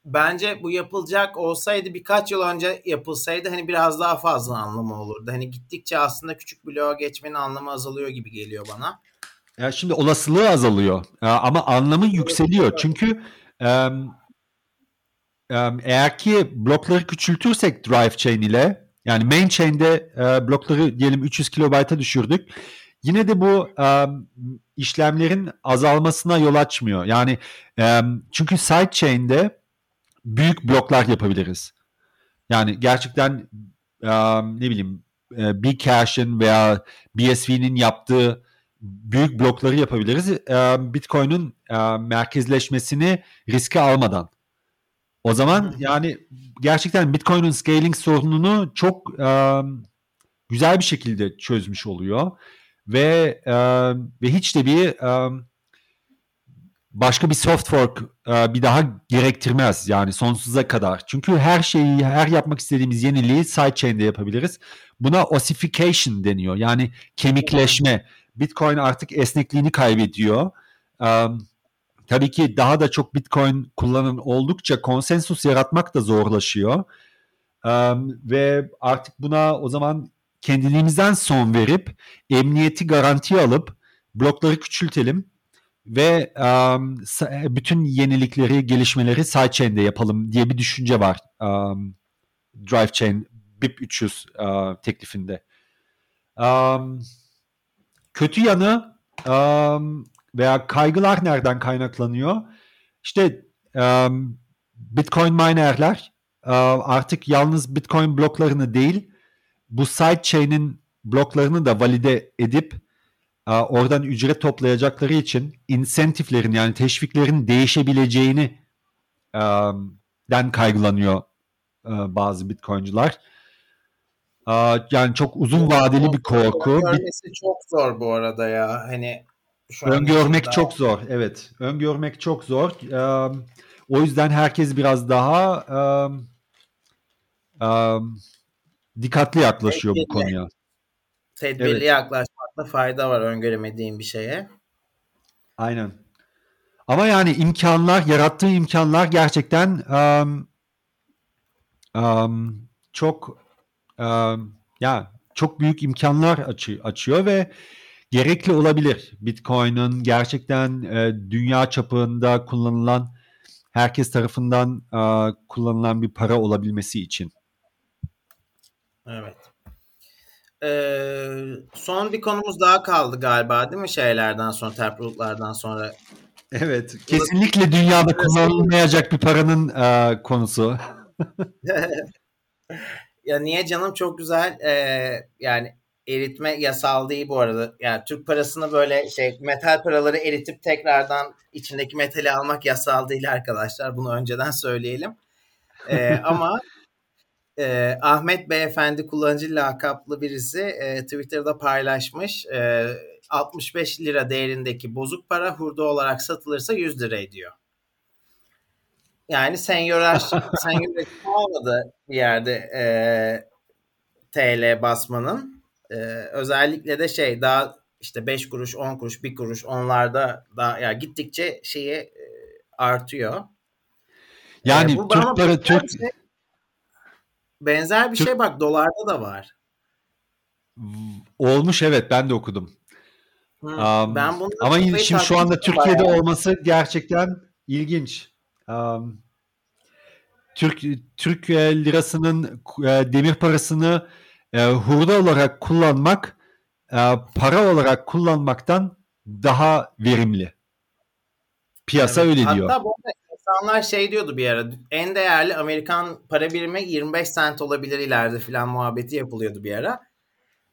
Bence bu yapılacak olsaydı birkaç yıl önce yapılsaydı hani biraz daha fazla anlamı olurdu. Hani gittikçe aslında küçük bloğa geçmenin anlamı azalıyor gibi geliyor bana. Ya şimdi olasılığı azalıyor ama anlamı yükseliyor. Çünkü eğer ki blokları küçültürsek drive chain ile yani main chain'de blokları diyelim 300 kilobayta düşürdük yine de bu e, işlemlerin azalmasına yol açmıyor. Yani e, çünkü sidechain'de büyük bloklar yapabiliriz. Yani gerçekten e, ne bileyim e, Bcash'in veya BSV'nin yaptığı büyük blokları yapabiliriz. E, Bitcoin'in e, merkezleşmesini riske almadan. O zaman yani gerçekten Bitcoin'in scaling sorununu çok e, güzel bir şekilde çözmüş oluyor ve e, ve hiç de bir e, başka bir soft fork e, bir daha gerektirmez yani sonsuza kadar. Çünkü her şeyi, her yapmak istediğimiz yeniliği sidechain'de yapabiliriz. Buna ossification deniyor. Yani kemikleşme. Bitcoin artık esnekliğini kaybediyor. E, tabii ki daha da çok Bitcoin kullanın oldukça konsensus yaratmak da zorlaşıyor. E, ve artık buna o zaman kendiliğimizden son verip emniyeti garantiye alıp blokları küçültelim ve um, bütün yenilikleri, gelişmeleri sidechain'de yapalım diye bir düşünce var um, Drive Chain BIP 300 uh, teklifinde. Um, kötü yanı um, veya kaygılar nereden kaynaklanıyor? İşte um, Bitcoin minerler uh, artık yalnız Bitcoin bloklarını değil bu sidechain'in bloklarını da valide edip oradan ücret toplayacakları için insentiflerin yani teşviklerin değişebileceğini den kaygılanıyor bazı bitcoin'cular. Yani çok uzun vadeli bir korku. Öngörmesi çok zor bu arada ya. Hani şu Öngörmek daha... çok zor. Evet. Öngörmek çok zor. O yüzden herkes biraz daha dikkatli yaklaşıyor Tedbirli. bu konuya. Tedbirli evet. Yaklaşmakta fayda var öngöremediğim bir şeye. Aynen. Ama yani imkanlar, yarattığı imkanlar gerçekten um, um, çok um, ya çok büyük imkanlar açı, açıyor ve gerekli olabilir. Bitcoin'in gerçekten e, dünya çapında kullanılan herkes tarafından e, kullanılan bir para olabilmesi için. Evet. Ee, son bir konumuz daha kaldı galiba değil mi şeylerden sonra, taprootlardan sonra? Evet. Kesinlikle dünyada kullanılmayacak bir paranın e, konusu. [laughs] ya niye canım çok güzel. Ee, yani eritme yasal değil bu arada. Yani Türk parasını böyle şey metal paraları eritip tekrardan içindeki metali almak yasal değil arkadaşlar. Bunu önceden söyleyelim. Ee, ama [laughs] e, Ahmet Beyefendi kullanıcı lakaplı birisi e, Twitter'da paylaşmış. E, 65 lira değerindeki bozuk para hurda olarak satılırsa 100 lira ediyor. Yani senyoraj, [laughs] senyoraj olmadı bir yerde e, TL basmanın. E, özellikle de şey daha işte 5 kuruş, 10 kuruş, 1 kuruş onlarda daha ya gittikçe şeyi e, artıyor. Yani e, Türk para Türk şey, Benzer bir Türk... şey bak dolarda da var. Olmuş evet ben de okudum. Hı, um, ben bunu ama şimdi şu anda Türkiye'de bayağı. olması gerçekten ilginç. Um, Türk Türk lirasının e, demir parasını e, hurda olarak kullanmak e, para olarak kullanmaktan daha verimli. Piyasa evet. öyle Hatta diyor. Hatta bu insanlar şey diyordu bir ara en değerli Amerikan para birimi 25 sent olabilir ileride filan muhabbeti yapılıyordu bir ara.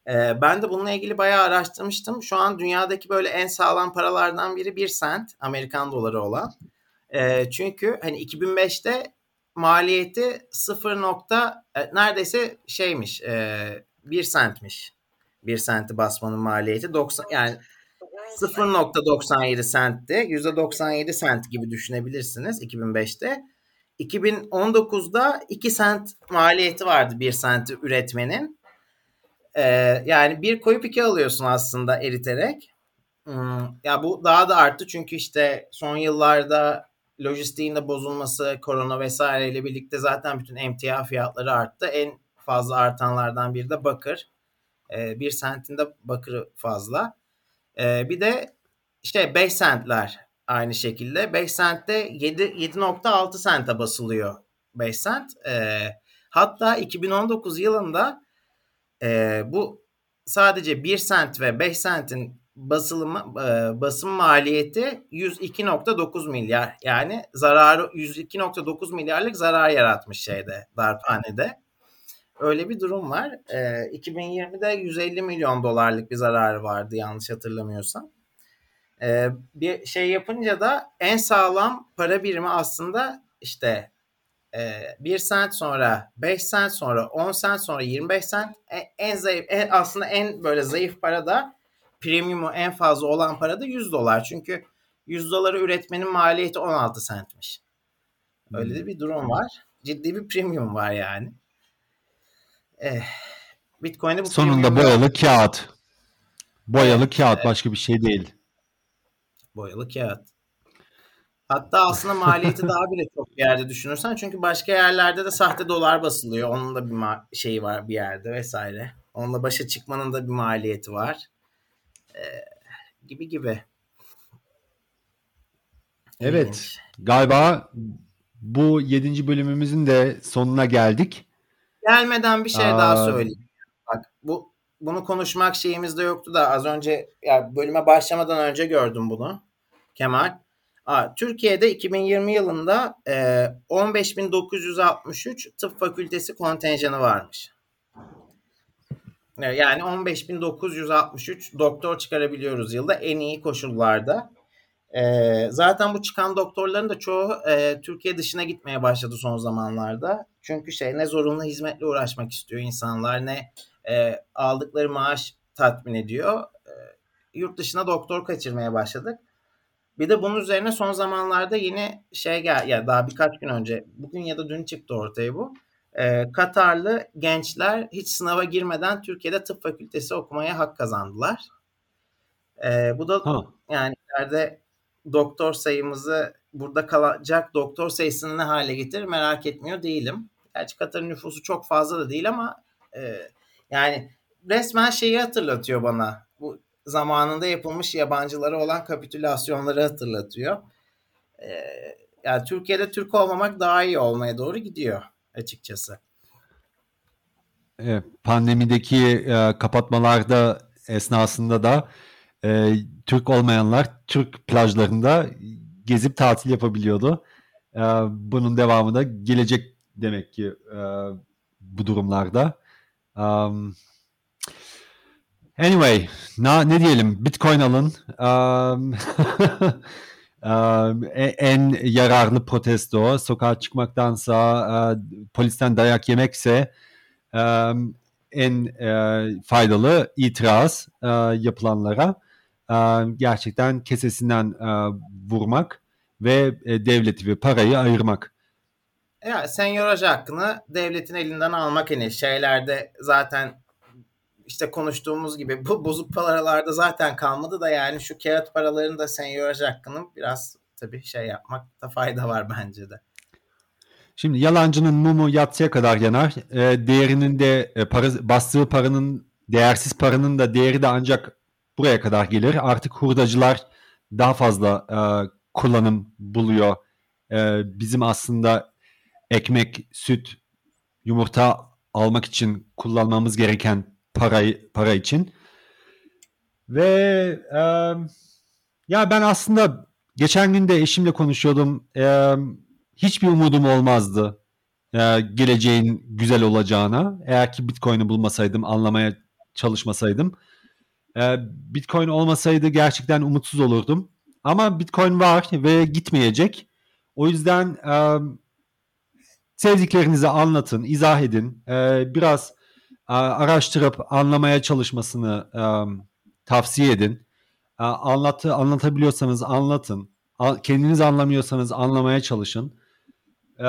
Ee, ben de bununla ilgili bayağı araştırmıştım. Şu an dünyadaki böyle en sağlam paralardan biri 1 sent Amerikan doları olan. Ee, çünkü hani 2005'te maliyeti 0. Nokta, e, neredeyse şeymiş e, 1 sentmiş. 1 senti basmanın maliyeti 90 yani 0.97 sentti. %97 sent gibi düşünebilirsiniz 2005'te. 2019'da 2 sent maliyeti vardı 1 senti üretmenin. Ee, yani bir koyup iki alıyorsun aslında eriterek. Hmm, ya bu daha da arttı çünkü işte son yıllarda lojistiğin de bozulması, korona vesaireyle birlikte zaten bütün emtia fiyatları arttı. En fazla artanlardan biri de bakır. Ee, bir sentinde bakırı fazla. Ee, bir de işte 5 centler aynı şekilde. 5 centte 7.6 sente basılıyor 5 cent. Ee, hatta 2019 yılında e, bu sadece 1 sent ve 5 sentin basılımı e, basım maliyeti 102.9 milyar. Yani zararı 102.9 milyarlık zarar yaratmış şeyde darphanede. Öyle bir durum var. E, 2020'de 150 milyon dolarlık bir zararı vardı yanlış hatırlamıyorsam. E, bir şey yapınca da en sağlam para birimi aslında işte e, 1 sent sonra 5 sent sonra 10 sent sonra 25 sent en, en zayıf en, aslında en böyle zayıf para da premiumu en fazla olan para da 100 dolar. Çünkü 100 doları üretmenin maliyeti 16 centmiş. Öyle de bir durum var. Ciddi bir premium var yani. Eh, Bitcoin'de bu Sonunda boyalı kağıt. Boyalı kağıt başka bir şey değil. Boyalı kağıt. Hatta aslında maliyeti daha bile çok bir yerde düşünürsen çünkü başka yerlerde de sahte dolar basılıyor. Onun da bir ma- şeyi var bir yerde vesaire. Onunla başa çıkmanın da bir maliyeti var. Ee, gibi gibi. Evet. İlginç. Galiba bu yedinci bölümümüzün de sonuna geldik. Gelmeden bir şey Aa, daha söyleyeyim. Bak bu bunu konuşmak şeyimizde yoktu da az önce ya bölüme başlamadan önce gördüm bunu. Kemal. Aa, Türkiye'de 2020 yılında e, 15.963 tıp fakültesi kontenjanı varmış. Yani 15.963 doktor çıkarabiliyoruz yılda en iyi koşullarda. E, zaten bu çıkan doktorların da çoğu e, Türkiye dışına gitmeye başladı son zamanlarda. Çünkü şey ne zorunlu hizmetle uğraşmak istiyor insanlar ne e, aldıkları maaş tatmin ediyor. E, yurt dışına doktor kaçırmaya başladık. Bir de bunun üzerine son zamanlarda yeni şey gel ya daha birkaç gün önce bugün ya da dün çıktı ortaya bu. Ee, Katarlı gençler hiç sınava girmeden Türkiye'de tıp fakültesi okumaya hak kazandılar. Ee, bu da ha. yani ileride doktor sayımızı burada kalacak doktor sayısını ne hale getirir merak etmiyor değilim. Gerçi Katar'ın nüfusu çok fazla da değil ama e, yani resmen şeyi hatırlatıyor bana. Bu zamanında yapılmış yabancılara olan kapitülasyonları hatırlatıyor. Ee, yani Türkiye'de Türk olmamak daha iyi olmaya doğru gidiyor açıkçası. pandemideki e, kapatmalarda esnasında da e, Türk olmayanlar Türk plajlarında gezip tatil yapabiliyordu. E, bunun devamı da gelecek demek ki e, bu durumlarda. Um, Anyway, na, ne diyelim? Bitcoin alın. Um, um, [laughs] en yararlı protesto, sokağa çıkmaktansa uh, polisten dayak yemekse um, en uh, faydalı itiraz uh, yapılanlara uh, gerçekten kesesinden uh, vurmak ve uh, devleti ve parayı ayırmak. Ya senyoraj hakkını devletin elinden almak hani şeylerde zaten işte konuştuğumuz gibi bu bozuk paralarda zaten kalmadı da yani şu kağıt paraların da senyoraj hakkını biraz tabii şey yapmakta fayda var bence de. Şimdi yalancının mumu yatsıya kadar yanar. E, değerinin de e, para, bastığı paranın değersiz paranın da değeri de ancak buraya kadar gelir. Artık hurdacılar daha fazla e, kullanım buluyor. E, bizim aslında ekmek, süt, yumurta almak için kullanmamız gereken parayı para için. Ve e, ya ben aslında geçen gün de eşimle konuşuyordum. E, hiçbir umudum olmazdı e, geleceğin güzel olacağına. Eğer ki Bitcoin'i bulmasaydım, anlamaya çalışmasaydım. Ee, Bitcoin olmasaydı gerçekten umutsuz olurdum. Ama Bitcoin var ve gitmeyecek. O yüzden e, sevdiklerinizi anlatın, izah edin. E, biraz e, araştırıp anlamaya çalışmasını e, tavsiye edin. E, anlatı, anlatabiliyorsanız anlatın. Kendiniz anlamıyorsanız anlamaya çalışın. E,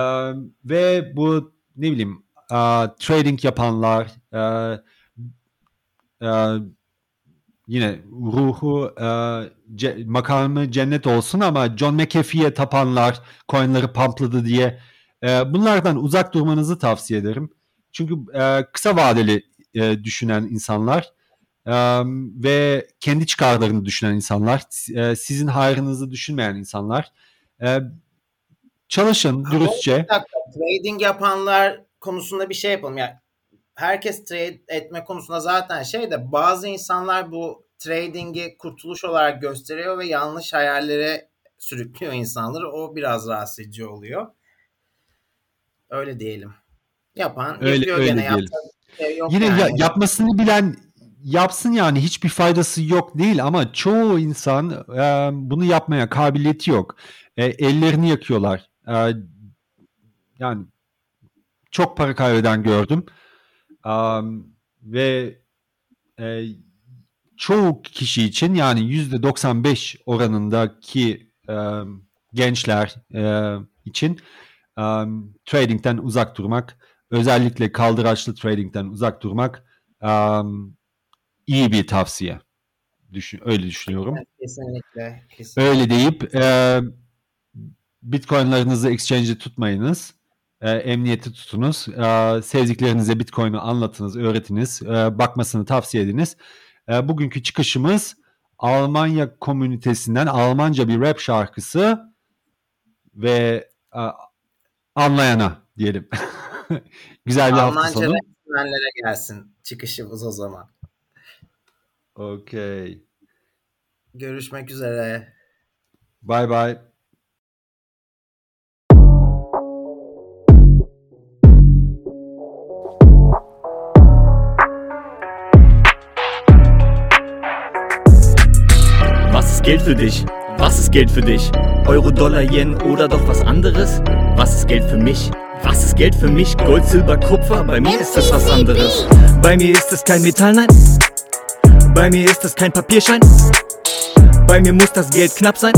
ve bu ne bileyim e, trading yapanlar, e, e, yine ruhu e, ce, makamı cennet olsun ama John McAfee'ye tapanlar coinleri pumpladı diye e, bunlardan uzak durmanızı tavsiye ederim. Çünkü e, kısa vadeli e, düşünen insanlar e, ve kendi çıkarlarını düşünen insanlar, e, sizin hayrınızı düşünmeyen insanlar. E, çalışın dürüstçe. Trading yapanlar konusunda bir şey yapalım. Yani herkes trade etme konusunda zaten şey de bazı insanlar bu trading'i kurtuluş olarak gösteriyor ve yanlış hayallere sürüklüyor insanları. O biraz rahatsız edici oluyor. Öyle diyelim. Yapan öyle, yapıyor öyle gene. Şey yok Yine yani. ya, yapmasını bilen yapsın yani hiçbir faydası yok değil ama çoğu insan e, bunu yapmaya kabiliyeti yok. E, ellerini yakıyorlar. E, yani çok para kaybeden gördüm. Um, ve e, çoğu kişi için yani yüzde 95 oranındaki e, gençler e, için e, tradingten uzak durmak, özellikle kaldıraçlı tradingten uzak durmak e, iyi bir tavsiye. Düşün, öyle düşünüyorum. Kesinlikle. kesinlikle. Öyle deyip e, Bitcoin'larınızı exchange'e tutmayınız e, emniyeti tutunuz. E, sevdiklerinize Bitcoin'i anlatınız, öğretiniz. E, bakmasını tavsiye ediniz. E, bugünkü çıkışımız Almanya komünitesinden Almanca bir rap şarkısı ve e, anlayana diyelim. [laughs] Güzel bir Almanca hafta sonu. Almanca gelsin çıkışımız o zaman. Okey. Görüşmek üzere. Bye bye. Für dich? Was ist Geld für dich? Euro, Dollar, Yen oder doch was anderes? Was ist Geld für mich? Was ist Geld für mich? Gold, Silber, Kupfer? Bei mir ist das was anderes. Bei mir ist es kein Metall, nein. Bei mir ist es kein Papierschein. Bei mir muss das Geld knapp sein.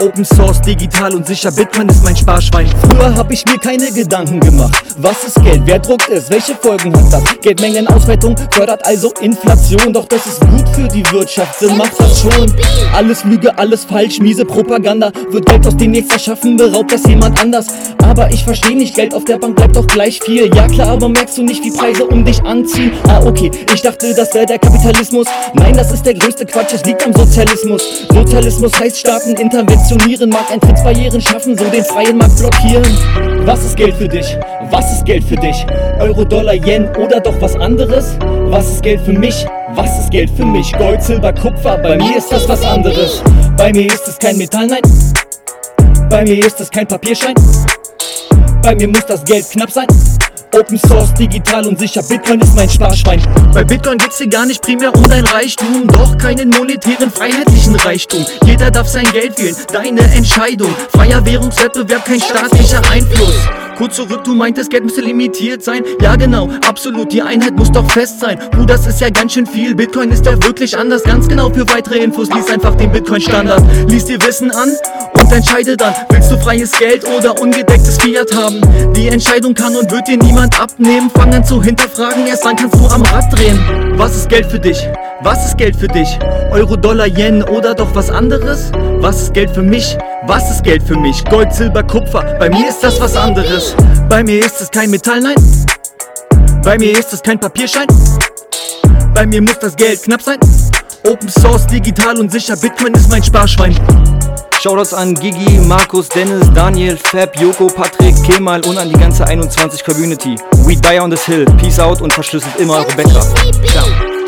Open Source, digital und sicher, Bitcoin ist mein Sparschwein. Früher hab ich mir keine Gedanken gemacht. Was ist Geld? Wer druckt es? Welche Folgen hat das? Geldmengenausweitung fördert also Inflation. Doch das ist gut für die Wirtschaft, Sinn macht das schon. Alles Lüge, alles falsch, miese Propaganda. Wird Geld aus dem nichts erschaffen, beraubt das jemand anders. Aber ich versteh nicht, Geld auf der Bank bleibt doch gleich viel. Ja klar, aber merkst du nicht, wie Preise um dich anziehen? Ah, okay, ich dachte, das wäre der Kapitalismus. Nein, das ist der größte Quatsch, es liegt am Sozialismus. Sozialismus heißt Staaten Intervention funktionieren, Markteintrittsbarrieren schaffen, so den freien Markt blockieren. Was ist Geld für dich? Was ist Geld für dich? Euro, Dollar, Yen oder doch was anderes? Was ist Geld für mich? Was ist Geld für mich? Gold, Silber, Kupfer, bei mir ist das was anderes. Bei mir ist es kein Metall, nein. Bei mir ist es kein Papierschein. Bei mir muss das Geld knapp sein. Open Source, digital und sicher, Bitcoin ist mein Sparschwein. Bei Bitcoin geht's dir gar nicht primär um dein Reichtum, doch keinen monetären, freiheitlichen Reichtum. Jeder darf sein Geld wählen, deine Entscheidung. Freier Währungswettbewerb, kein staatlicher Einfluss. Kurz zurück, du meintest, Geld müsste limitiert sein. Ja, genau, absolut, die Einheit muss doch fest sein. Puh, das ist ja ganz schön viel. Bitcoin ist ja wirklich anders. Ganz genau für weitere Infos, lies einfach den Bitcoin-Standard. Lies dir Wissen an und entscheide dann, willst du freies Geld oder ungedecktes Fiat haben? Die Entscheidung kann und wird dir niemand abnehmen. Fang an zu hinterfragen, erst dann kannst du am Rad drehen. Was ist Geld für dich? Was ist Geld für dich? Euro, Dollar, Yen oder doch was anderes? Was ist Geld für mich? Was ist Geld für mich? Gold, Silber, Kupfer, bei mir ist das was anderes. Bei mir ist es kein Metall, nein. Bei mir ist es kein Papierschein. Bei mir muss das Geld knapp sein. Open Source, digital und sicher, Bitcoin ist mein Sparschwein. Shoutouts an Gigi, Markus, Dennis, Daniel, Fab, Joko, Patrick, Kemal und an die ganze 21 Community. We die on this hill. Peace out und verschlüsselt immer eure Bäcker. Ciao.